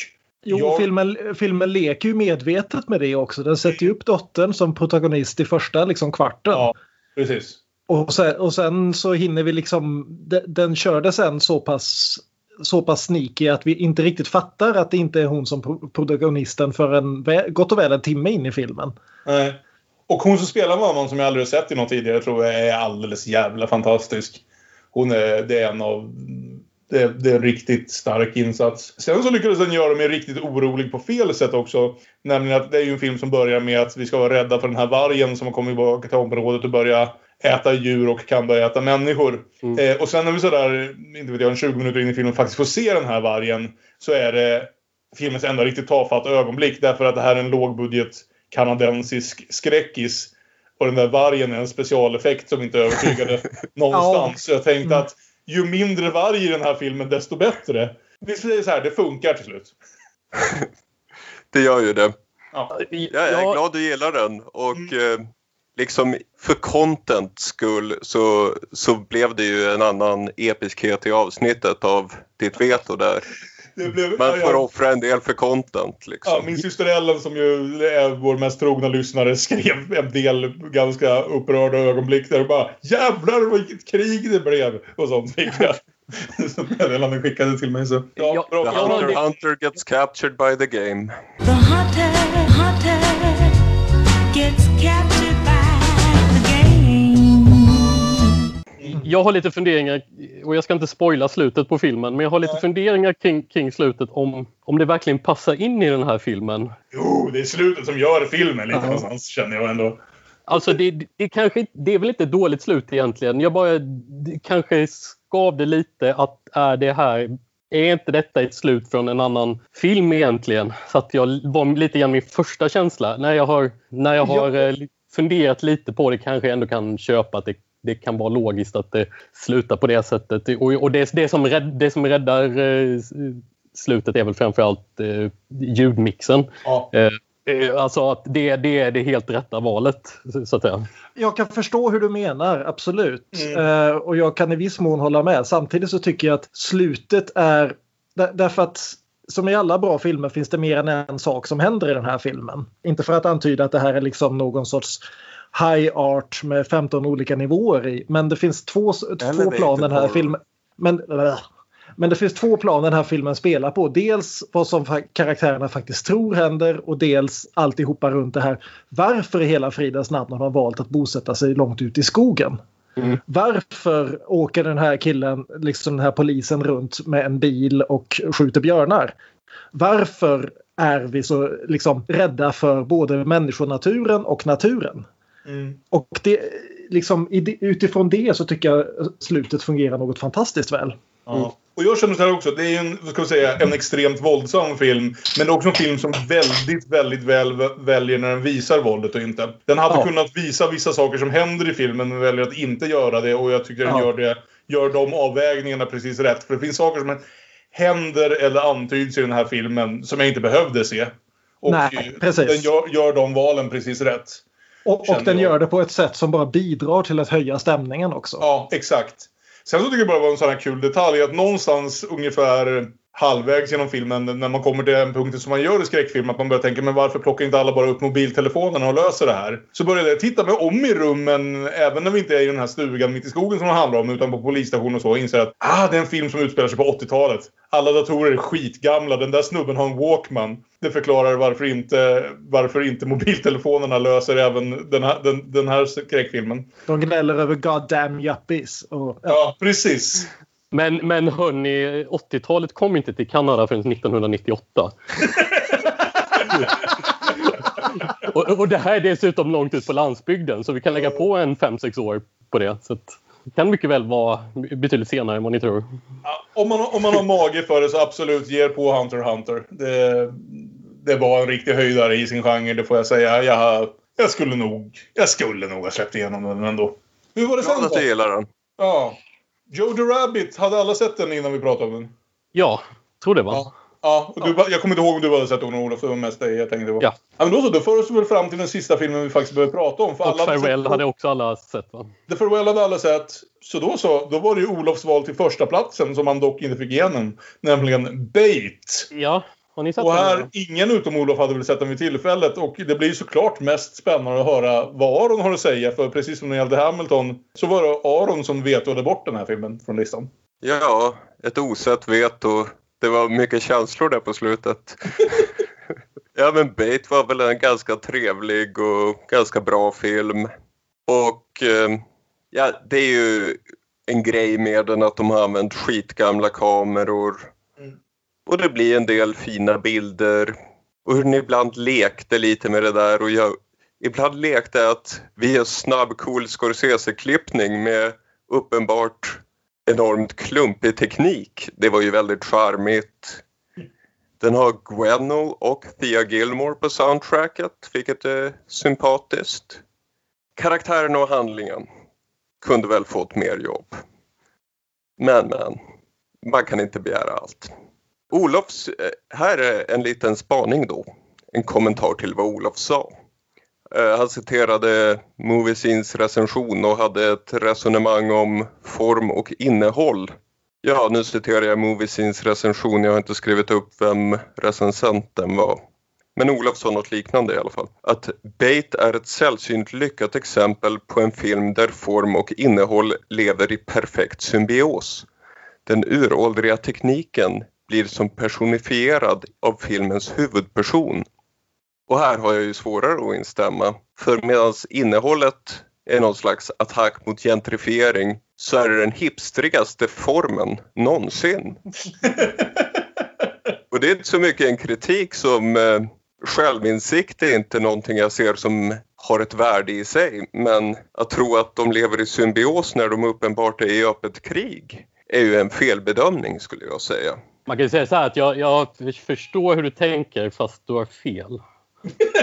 Jo, jag- filmen, filmen leker ju medvetet med det också. Den sätter ju upp dottern som protagonist i första liksom, kvarten. Ja, precis. Och, sen, och sen så hinner vi liksom... Den, den körde sen så pass, så pass sneaky att vi inte riktigt fattar att det inte är hon som protagonisten förrän gott och väl en timme in i filmen. Nej. Och hon som spelar mamman som jag aldrig sett i någon tidigare tror jag är alldeles jävla fantastisk. Hon är, det är en av Det, det är en riktigt stark insats. Sen så lyckades den göra mig riktigt orolig på fel sätt också. Nämligen att det är ju en film som börjar med att vi ska vara rädda för den här vargen som har kommit tillbaka till området och börja äta djur och kan börja äta människor. Eh, och sen när vi sådär, inte vet jag, en 20 minuter in i filmen faktiskt får se den här vargen så är det filmens enda riktigt tafatta ögonblick därför att det här är en lågbudget kanadensisk skräckis. Och den där vargen är en specialeffekt som inte övertygade (laughs) någonstans. Så jag tänkte att ju mindre varg i den här filmen desto bättre. Vi säger så här, det funkar till slut. (laughs) Det gör ju det. Ja. Jag är glad du gillar den och eh, liksom för content skull så, så blev det ju en annan episkhet i avsnittet av ditt veto där. Det blev, Man får ja, offra en del för content liksom. ja, min syster Ellen som ju är vår mest trogna lyssnare (laughs) skrev en del ganska upprörda ögonblick där och bara Jävlar vilket krig det blev! Och sånt fick jag. (laughs) Som meddelanden skickade till mig så. Ja, bra. The hunter, hunter gets captured by the game. The hunter, hunter gets captured by Jag har lite funderingar, och jag ska inte spoila slutet på filmen, men jag har lite funderingar kring, kring slutet om, om det verkligen passar in i den här filmen. Jo, det är slutet som gör filmen lite någonstans känner jag ändå. Alltså det, det, kanske, det är väl inte ett dåligt slut egentligen. Jag bara kanske skavde lite att är det här är inte detta ett slut från en annan film egentligen? Så att jag var lite grann min första känsla. När jag har, när jag har eh, funderat lite på det kanske jag ändå kan köpa att det, det kan vara logiskt att det slutar på det sättet. Och, och det, det, som rädd, det som räddar eh, slutet är väl framförallt eh, ljudmixen. Ja. Eh, eh, alltså att det, det är det helt rätta valet, så att säga. Jag kan förstå hur du menar, absolut. Eh, och jag kan i viss mån hålla med. Samtidigt så tycker jag att slutet är... Där, därför att som i alla bra filmer finns det mer än en sak som händer i den här filmen. Inte för att antyda att det här är liksom någon sorts high art med 15 olika nivåer i. Men det finns två, Eller två plan den här filmen... Men, men det finns två plan den här filmen spelar på. Dels vad som karaktärerna faktiskt tror händer och dels alltihopa runt det här. Varför i hela fridens namn har man valt att bosätta sig långt ut i skogen? Varför åker den här killen, liksom den här polisen runt med en bil och skjuter björnar? Varför är vi så liksom, rädda för både människonaturen och naturen? Mm. Och det, liksom, utifrån det så tycker jag slutet fungerar något fantastiskt väl. Ja. Och jag känner så här också, det är en, ska säga, en extremt våldsam film. Men det är också en film som väldigt, väldigt väl väljer när den visar våldet och inte. Den hade Ja. kunnat visa vissa saker som händer i filmen men väljer att inte göra det. Och jag tycker den Ja. gör, det, gör de avvägningarna precis rätt. För det finns saker som händer eller antyds i den här filmen som jag inte behövde se. Och Nej, precis. den gör, gör de valen precis rätt. Och, och den jag. gör det på ett sätt som bara bidrar till att höja stämningen också. Ja, exakt. Sen så tycker jag bara det var en sån här kul detalj att någonstans ungefär halvvägs genom filmen när man kommer till den punkten som man gör i skräckfilm att man börjar tänka men varför plockar inte alla bara upp mobiltelefonerna och löser det här? Så började jag titta mig om i rummen även när vi inte är i den här stugan mitt i skogen som det handlar om utan på polisstationen och så och inser att ah, det är en film som utspelar sig på 80-talet. Alla datorer är skitgamla. Den där snubben har en Walkman. Det förklarar varför inte, varför inte mobiltelefonerna löser även den här, den, den här skräckfilmen. De gnäller över goddamn yuppies. Och, ja. Ja, precis. Men, men hörni, 80-talet kom inte till Kanada förrän 1998. (laughs) och, och det här är dessutom långt ut på landsbygden så vi kan lägga på en 5-6 år på det. Så att det kan mycket väl vara betydligt senare än vad ni tror. Ja, om, man, om man har mage för det så absolut, ge er på Hunter Hunter. Det, det var en riktig höjdare i sin genre, det får jag säga. Jag, jag, skulle, nog, jag skulle nog ha släppt igenom den ändå. Hur var det sen Glad att du då? gillar den. Ja. Jojo Rabbit, hade alla sett den innan vi pratade om den? Ja, tror det va? Ja. Ja, och du, jag kommer inte ihåg om du hade sett den Olof, det var mest dig jag tänkte på. Ja. ja men då så, då för oss väl fram till den sista filmen vi faktiskt behöver prata om. För Och alla hade Farewell sett- hade också alla sett va? The Farewell hade alla sett. Så då så, då var det ju Olofs val till första platsen som han dock inte fick igenom. Nämligen Bait. Ja, har ni sett Och den? här, ingen utom Olof hade väl sett den vid tillfället. Och det blir såklart mest spännande att höra vad Aron har att säga. För precis som när det gällde Hamilton så var det Aron som vetoade bort den här filmen från listan. Ja, ett osett veto. Det var mycket känslor där på slutet. (laughs) ja, men Bait var väl en ganska trevlig och ganska bra film. Och eh, ja, det är ju en grej med den att de har använt skitgamla kameror. Och det blir en del fina bilder. Och hur ni ibland lekte lite med det där och jag ibland lekte att vi gör snabb cool Scorsese-klippning med uppenbart enormt klumpig teknik. Det var ju väldigt charmigt. Den har Gwenol och Thea Gilmore på soundtracket, vilket är sympatiskt. Karaktären och handlingen kunde väl fått mer jobb. Men, men, man kan inte begära allt. Olofs, eh, här är en liten spaning då. En kommentar till vad Olof sa. Eh, han citerade Moviesins recension och hade ett resonemang om form och innehåll. Ja, nu citerar jag Moviesins recension. Jag har inte skrivit upp vem recensenten var. Men Olof sa något liknande i alla fall. Att Bait är ett sällsynt lyckat exempel på en film där form och innehåll lever i perfekt symbios. Den uråldriga tekniken blir som personifierad av filmens huvudperson. Och här har jag ju svårare att instämma. För medan innehållet är någon slags attack mot gentrifiering så är det den hipstrigaste formen någonsin. (laughs) Och det är inte så mycket en kritik som eh, självinsikt är inte någonting jag ser som har ett värde i sig. Men att tro att de lever i symbios när de uppenbart är i öppet krig är ju en felbedömning skulle jag säga. Man kan ju säga så här att jag, jag förstår hur du tänker fast du har fel. (laughs)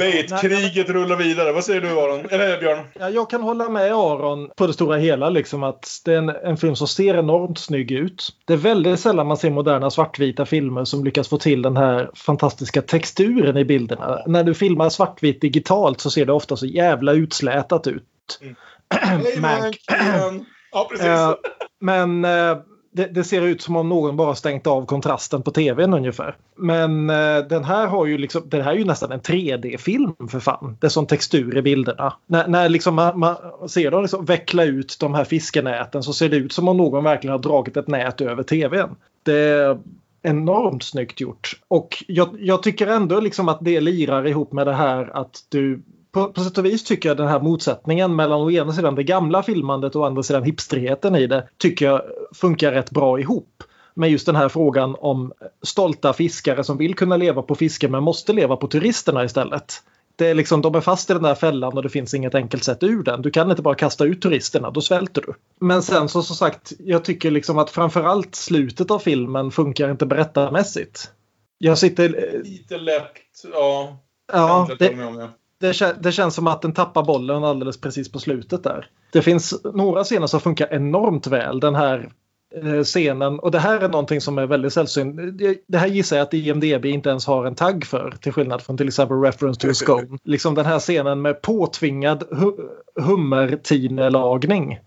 Bait-kriget rullar vidare. Vad säger du Aron? Eller Björn? Ja, jag kan hålla med Aron på det stora hela. Liksom, att det är en, en film som ser enormt snygg ut. Det är väldigt sällan man ser moderna svartvita filmer som lyckas få till den här fantastiska texturen i bilderna. När du filmar svartvitt digitalt så ser det ofta så jävla utslätat ut. (clears throat) (clears throat) Hej Mac. (clears throat) Ja, precis. Eh, men eh, det, det ser ut som om någon bara stängt av kontrasten på tvn ungefär. Men eh, den här har ju liksom, den här är ju nästan en 3D-film för fan. Det är sån textur i bilderna. När, när liksom man, man ser dem liksom veckla ut de här fiskenäten så ser det ut som om någon verkligen har dragit ett nät över tvn. Det är enormt snyggt gjort. Och jag, jag tycker ändå liksom att det lirar ihop med det här att du på, på sätt och vis tycker jag den här motsättningen mellan å ena sidan det gamla filmandet och å andra sidan hipstrigheten i det tycker jag funkar rätt bra ihop. Med just den här frågan om stolta fiskare som vill kunna leva på fiske men måste leva på turisterna istället. Det är liksom, de är fast i den där fällan och det finns inget enkelt sätt ur den. Du kan inte bara kasta ut turisterna, då svälter du. Men sen så som sagt, jag tycker liksom att framförallt slutet av filmen funkar inte berättarmässigt. Jag sitter... Lite lätt, ja. Ja, det, det. det, känns som att den tappar bollen alldeles precis på slutet där. Det finns några scener som funkar enormt väl. Den här eh, scenen, och det här är någonting som är väldigt sällsynt. Det- Det här gissar jag att IMDB inte ens har en tagg för, till skillnad från till exempel Reference to a Scone. liksom den här scenen med påtvingad hu- hummertinelagning.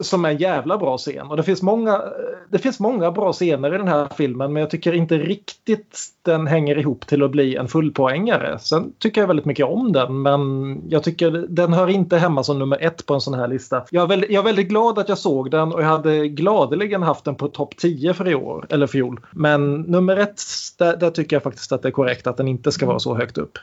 Som är en jävla bra scen. Och det finns, många, det finns många bra scener i den här filmen men jag tycker inte riktigt den hänger ihop till att bli en fullpoängare. Sen tycker jag väldigt mycket om den men jag tycker den hör inte hemma som nummer ett på en sån här lista. Jag är väldigt, jag är väldigt glad att jag såg den och jag hade gladeligen haft den på topp 10 för i år, eller fjol. Men nummer ett, där, där tycker jag faktiskt att det är korrekt att den inte ska vara så högt upp.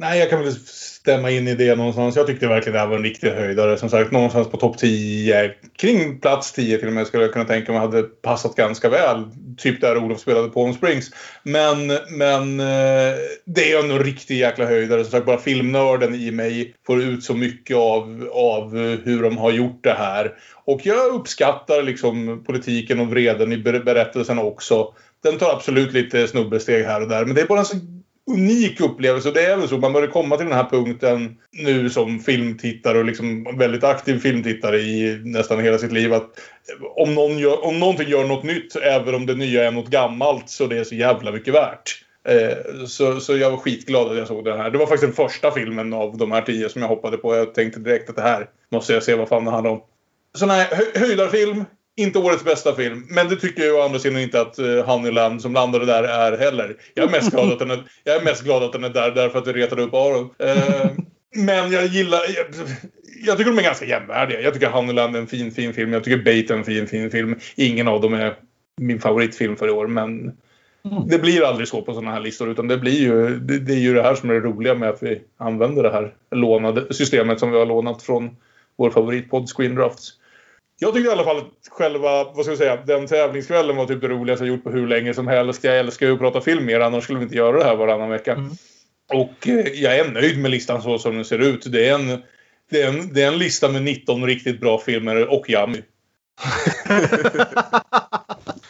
Nej, jag kan väl stämma in i det någonstans. Jag tyckte verkligen det här var en riktig höjdare. Som sagt, någonstans på topp 10. Kring plats 10 till och med skulle jag kunna tänka mig hade passat ganska väl. Typ där Olof spelade Palm Springs. Men, men eh, det är en riktig jäkla höjdare. Som sagt, bara filmnörden i mig får ut så mycket av, av hur de har gjort det här. Och jag uppskattar liksom politiken och vreden i berättelsen också. Den tar absolut lite snubbesteg här och där. Men det är bara en så unik upplevelse. Och det är väl så. Man börjar komma till den här punkten nu som filmtittare och liksom väldigt aktiv filmtittare i nästan hela sitt liv. Att om, någon gör, om någonting gör något nytt, även om det nya är något gammalt, så det är så jävla mycket värt. Eh, så, så jag var skitglad att jag såg den här. Det var faktiskt den första filmen av de här tio som jag hoppade på. Jag tänkte direkt att det här måste jag se vad fan det handlar om. Sån här hö- höjdarfilm. Inte årets bästa film. Men det tycker jag å andra sidan inte att uh, Honeyland som landade där är heller. Jag är mest glad att den är, jag är, mest glad att den är där därför att vi retade upp Aron. Eh, men jag gillar... Jag, jag tycker de är ganska jämvärdiga. Jag tycker Honeyland är en fin, fin film. Jag tycker Bait är en fin, fin film. Ingen av dem är min favoritfilm för i år. Men Det blir aldrig så på sådana här listor utan det blir ju det, det är ju det här som är det roliga med att vi använder det här lånade systemet som vi har lånat från vår favoritpodd Screen Drafts. Jag tyckte i alla fall att själva, vad ska jag säga, den tävlingskvällen var typ det roligaste jag gjort på hur länge som helst. Jag älskar ju att prata film mer, annars skulle vi inte göra det här varannan vecka. Och eh, jag är nöjd med listan så som den ser ut. Det är en, det är en, det är en lista med 19 riktigt bra filmer och Yummy. (laughs)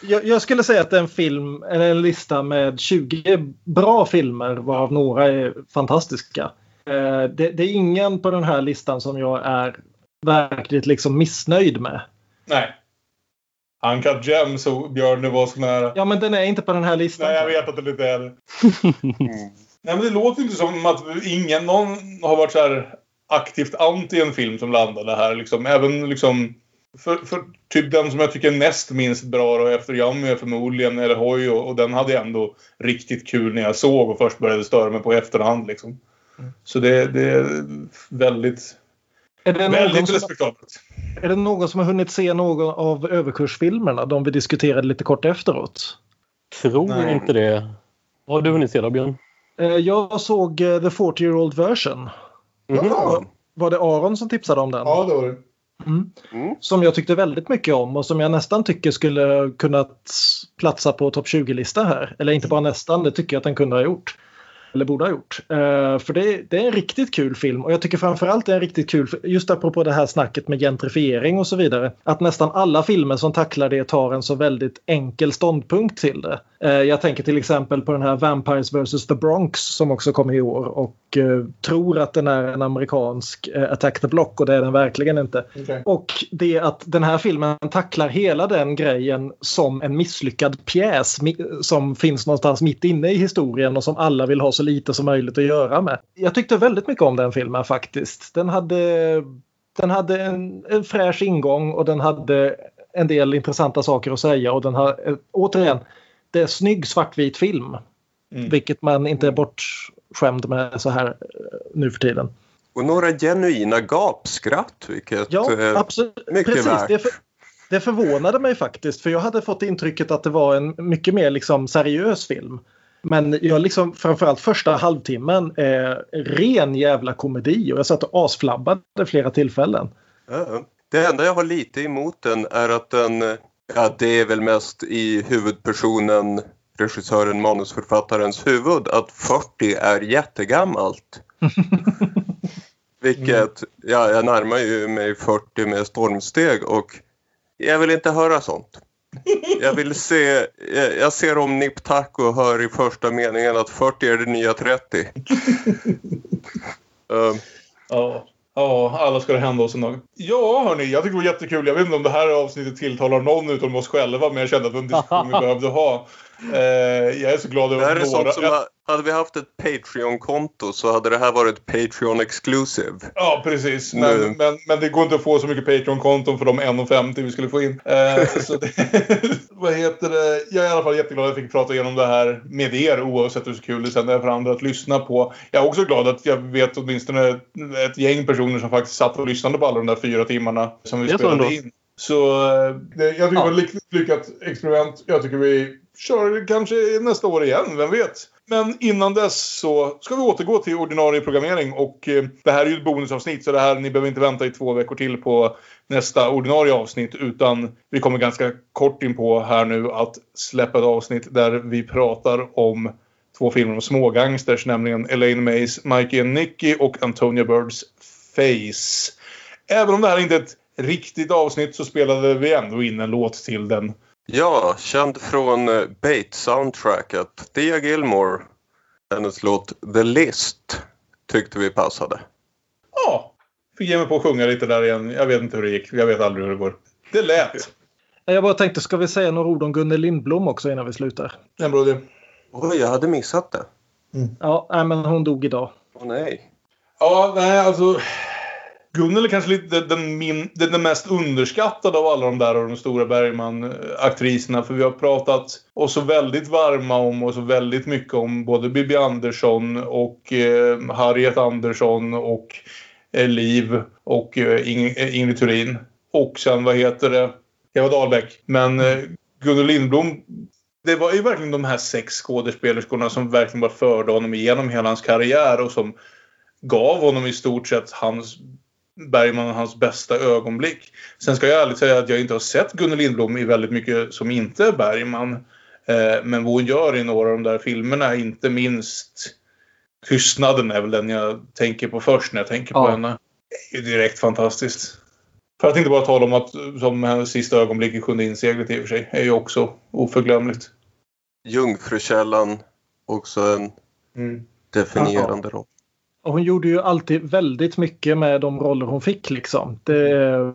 Jag, jag skulle säga att det är en film, eller en lista med 20 bra filmer varav några är fantastiska. Eh, Det, det är ingen på den här listan som jag är verkligt liksom missnöjd med. Nej. Uncut Gems och Björn, det var så nära. Ja men den är inte på den här listan. Nej, jag vet att det lite är det. (laughs) Nej, men det låter inte som att ingen, någon har varit så här aktivt anti en film som landade här. Liksom. Även liksom, för, för typ den som jag tycker är näst minst bra då, efter Yummy är förmodligen eller Hoy och, och den hade jag ändå riktigt kul när jag såg och först började störa mig på efterhand. Liksom. Så det, det är väldigt, Är det, någon väldigt som, respektabelt. är det någon som har hunnit se någon av överkursfilmerna? De vi diskuterade lite kort efteråt. Tror Nej. inte det. Vad har du hunnit se då, Björn? Eh, Jag såg eh, The 40 year old version. Ja. Var det Aron som tipsade om den? Ja, det var det. Mm. Mm. Som jag tyckte väldigt mycket om och som jag nästan tycker skulle kunnat platsa på topp 20-listan här. Eller inte bara nästan, det tycker jag att den kunde ha gjort. Eller borde ha gjort. Eh, för det, det är en riktigt kul film och jag tycker framförallt det är en riktigt kul, just apropå det här snacket med gentrifiering och så vidare. Att nästan alla filmer som tacklar det tar en så väldigt enkel ståndpunkt till det. Eh, jag tänker till exempel på den här Vampires vs the Bronx som också kom i år och eh, tror att den är en amerikansk Attack the Block och det är den verkligen inte. Okej. Och det att den här filmen tacklar hela den grejen som en misslyckad pjäs som finns någonstans mitt inne i historien och som alla vill ha så lite som möjligt att göra med. Jag tyckte väldigt mycket om den filmen faktiskt. Den hade, den hade en, en fräsch ingång och den hade en del intressanta saker att säga och den har eh, återigen, det är snygg svartvit film. Mm. Vilket man inte är bortskämd med så här eh, nu för tiden. Och några genuina gapskratt, vilket Ja, eh, absolut. mycket Precis. värt. Det, för, det förvånade mig faktiskt för jag hade fått intrycket att det var en mycket mer liksom seriös film. Men jag liksom framförallt första halvtimmen är ren jävla komedi och jag satt och asflabbade flera tillfällen. Ja. Det enda jag har lite emot den är att den, eh, ja det är väl mest i huvudpersonen, regissören, manusförfattarens huvud, att 40 är jättegammalt. (laughs) Vilket, ja jag närmar ju mig 40 med stormsteg och jag vill inte höra sånt. Jag vill se, jag, ser om Nip och hör i första meningen att 40 är det nya 30. (laughs) Eh, Ja. Ja, alla ska det hända oss en dag. Ja, hörni, jag tycker det var jättekul. Jag vet inte om det här avsnittet tilltalar någon utom oss själva, men jag kände att det var en diskussion vi (laughs) behövde ha. Eh, jag är så glad Det över här är att några... sånt som, ha- hade vi haft ett Patreon-konto så hade det här varit Patreon exclusive. Ja, precis. Nu. Men, men, men det går inte att få så mycket Patreon-konton för de 1,50 vi skulle få in. Eh, (laughs) så det, (laughs) vad heter det? Jag är i alla fall jätteglad att jag fick prata igenom det här med er oavsett hur kul det sen är för andra att lyssna på. Jag är också glad att jag vet åtminstone ett gäng personer som faktiskt satt och lyssnade på alla de där fyra timmarna som vi Det så spelade in. Så eh, det, jag tycker det var ett lyck- lyckat experiment. Jag tycker vi kör kanske nästa år igen, vem vet? Men innan dess så ska vi återgå till ordinarie programmering och eh, det här är ju ett bonusavsnitt så det här, ni behöver inte vänta i två veckor till på nästa ordinarie avsnitt utan vi kommer ganska kort in på här nu att släppa ett avsnitt där vi pratar om två filmer om smågangsters, nämligen Elaine Mays Mikey and Nicky och Antonia Birds Face. Även om det här inte är ett riktigt avsnitt så spelade vi ändå in en låt till den. Ja, känd från eh, Bait-soundtracket. Thea Gilmore, hennes låt The List, tyckte vi passade. Ja, fick ge mig på att sjunga lite där igen. Jag vet inte hur det gick. Jag vet aldrig hur det går. Det lät. Jag bara tänkte, ska vi säga några ord om Gunnel Lindblom också innan vi slutar? Bra idé. Oj, jag hade missat det. Ja, nej, men hon dog idag. Åh nej. Ja, nej alltså. Gunnel är kanske lite den, min, den, den mest underskattade av alla de där och de stora Bergman-aktriserna. För vi har pratat oss så väldigt varma om och så väldigt mycket om både Bibi Andersson och eh, Harriet Andersson och eh, Liv och eh, Ing- eh, Ingrid Turin. Och sen vad heter det? Eva Dahlbeck. Men eh, Gunnel Lindblom det det var ju verkligen de här sex skådespelerskorna som verkligen bara förde honom igenom hela hans karriär och som gav honom i stort sett hans Bergman hans bästa ögonblick. Sen ska jag ärligt säga att jag inte har sett Gunnel Lindblom i väldigt mycket som inte är Bergman. Eh, men vad hon gör i några av de där filmerna, inte minst Tystnaden är väl den jag tänker på först när jag tänker på Ja. henne. Det är ju direkt fantastiskt. För att inte bara tala om att som hennes sista ögonblick i Sjunde inseglet i och för sig är ju också oförglömligt. Jungfrukällan, också en Mm. definierande roll. Och hon gjorde ju alltid väldigt mycket med de roller hon fick. Liksom. Det,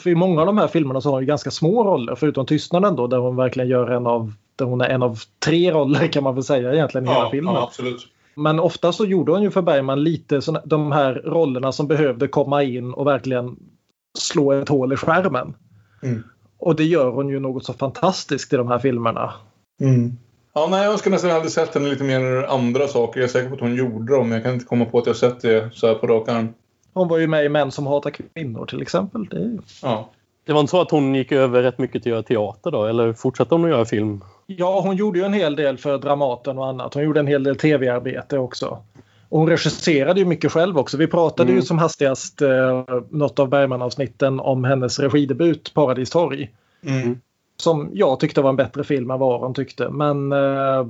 för I många av de här filmerna så har hon ju ganska små roller, förutom Tystnaden då, där hon verkligen gör en av, där hon är en av tre roller kan man väl säga egentligen i hela Ja, filmen. ja, absolut. Men ofta så gjorde hon ju för Bergman lite såna, de här rollerna som behövde komma in och verkligen slå ett hål i skärmen. Mm. Och det gör hon ju något så fantastiskt i de här filmerna. Mm. Ja, nej, jag önskar nästan jag hade sett henne lite mer andra saker. Jag är säker på att hon gjorde dem, men jag kan inte komma på att jag sett det så här på rak arm. Hon var ju med i Män som hatar kvinnor till exempel. Det är ju... Ja. Det var inte så att hon gick över rätt mycket till att göra teater då? Eller fortsatte hon att göra film? Ja, hon gjorde ju en hel del för Dramaten och annat. Hon gjorde en hel del tv-arbete också. Och hon regisserade ju mycket själv också. Vi pratade Mm. ju som hastigast eh, något av Bergman-avsnitten om hennes regidebut Paradis torg. Mm. Som jag tyckte var en bättre film än vad hon tyckte. Men, eh,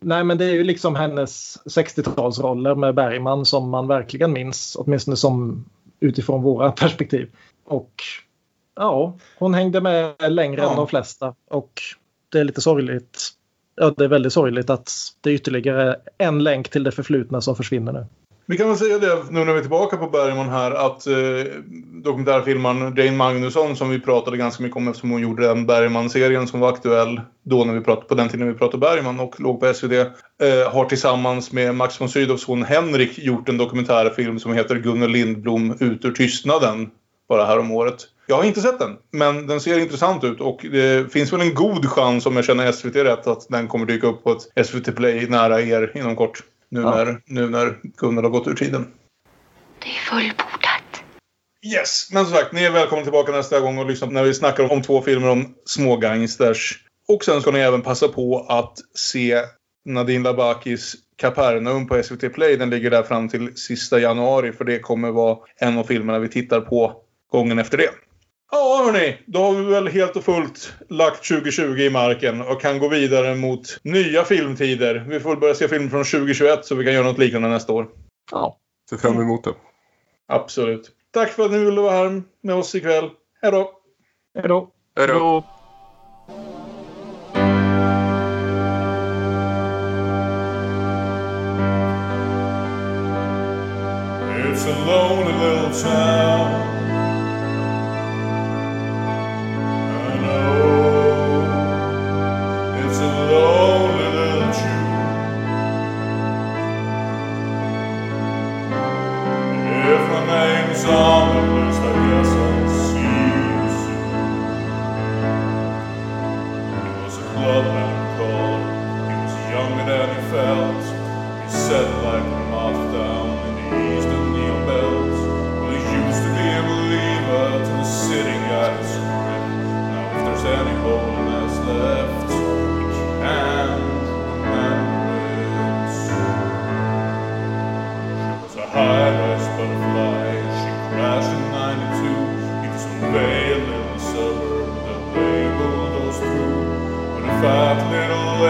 nej, men det är ju liksom hennes 60-talsroller med Bergman som man verkligen minns. Åtminstone som utifrån våra (laughs) perspektiv. Och ja, hon hängde med längre Ja. än de flesta. Och det är lite sorgligt. Ja, det är väldigt sorgligt att det är ytterligare en länk till det förflutna som försvinner nu. Vi kan väl säga det nu när vi är tillbaka på Bergman här att eh, dokumentärfilmaren Jane Magnusson som vi pratade ganska mycket om eftersom hon gjorde den Bergman-serien som var aktuell då när vi pratade, på den tiden vi pratade Bergman och låg på SvD eh, har tillsammans med Max von Sydows son Henrik gjort en dokumentärfilm som heter Gunnel Lindblom ut ur tystnaden bara här om året. Jag har inte sett den, men den ser intressant ut och det finns väl en god chans om jag känner SVT rätt att den kommer dyka upp på ett SVT Play nära er inom kort. Nu, Ja. när, nu när Gunnel har gått ur tiden. Det är fullbordat. Yes, men som sagt, ni är välkomna tillbaka nästa gång och lyssna när vi snackar om två filmer om små gangsters. Och sen ska ni även passa på att se Nadine Labakis Kapernaum på SVT Play. Den ligger där fram till sista januari för det kommer vara en av filmerna vi tittar på gången efter det. Ja, hörni. Då har vi väl helt och fullt lagt 2020 i marken och kan gå vidare mot nya filmtider. Vi får börja se film från 2021 så vi kan göra något liknande nästa år. Ja, Ser fram emot det. Absolut. Tack för att ni ville vara här med oss ikväll. Hej då! hej då. Hej då. Då It's a lonely little town.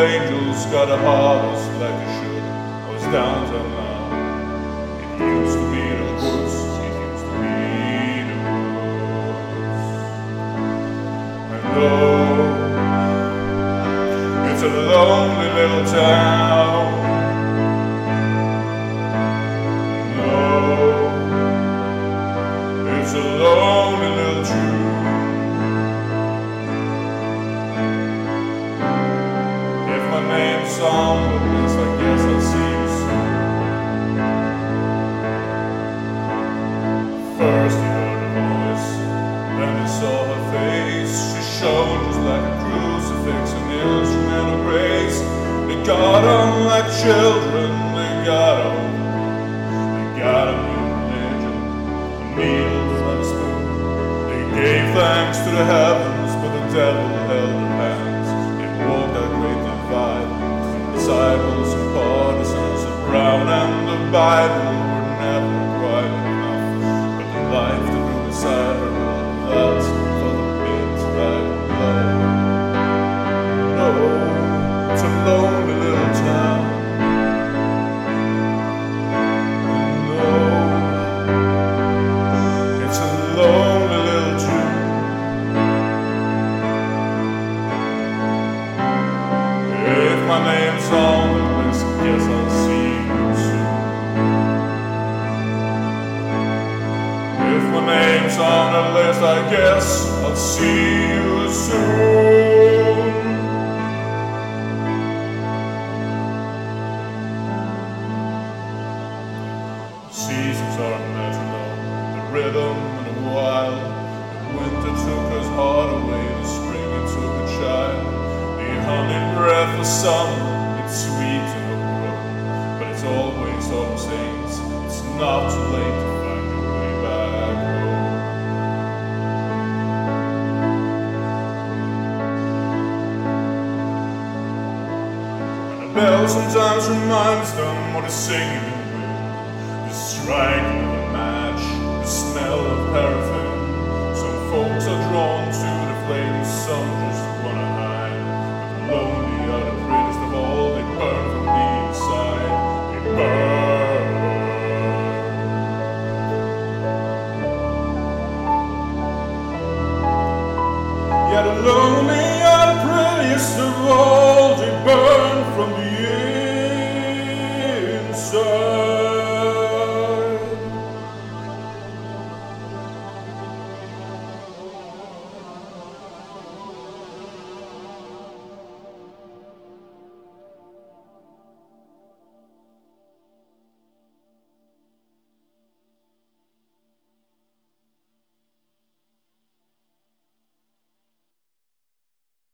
Angels got a harvest like they should. I was downtown now. It used to be the woods. It used to be the woods. And oh, it's a lonely little town. song.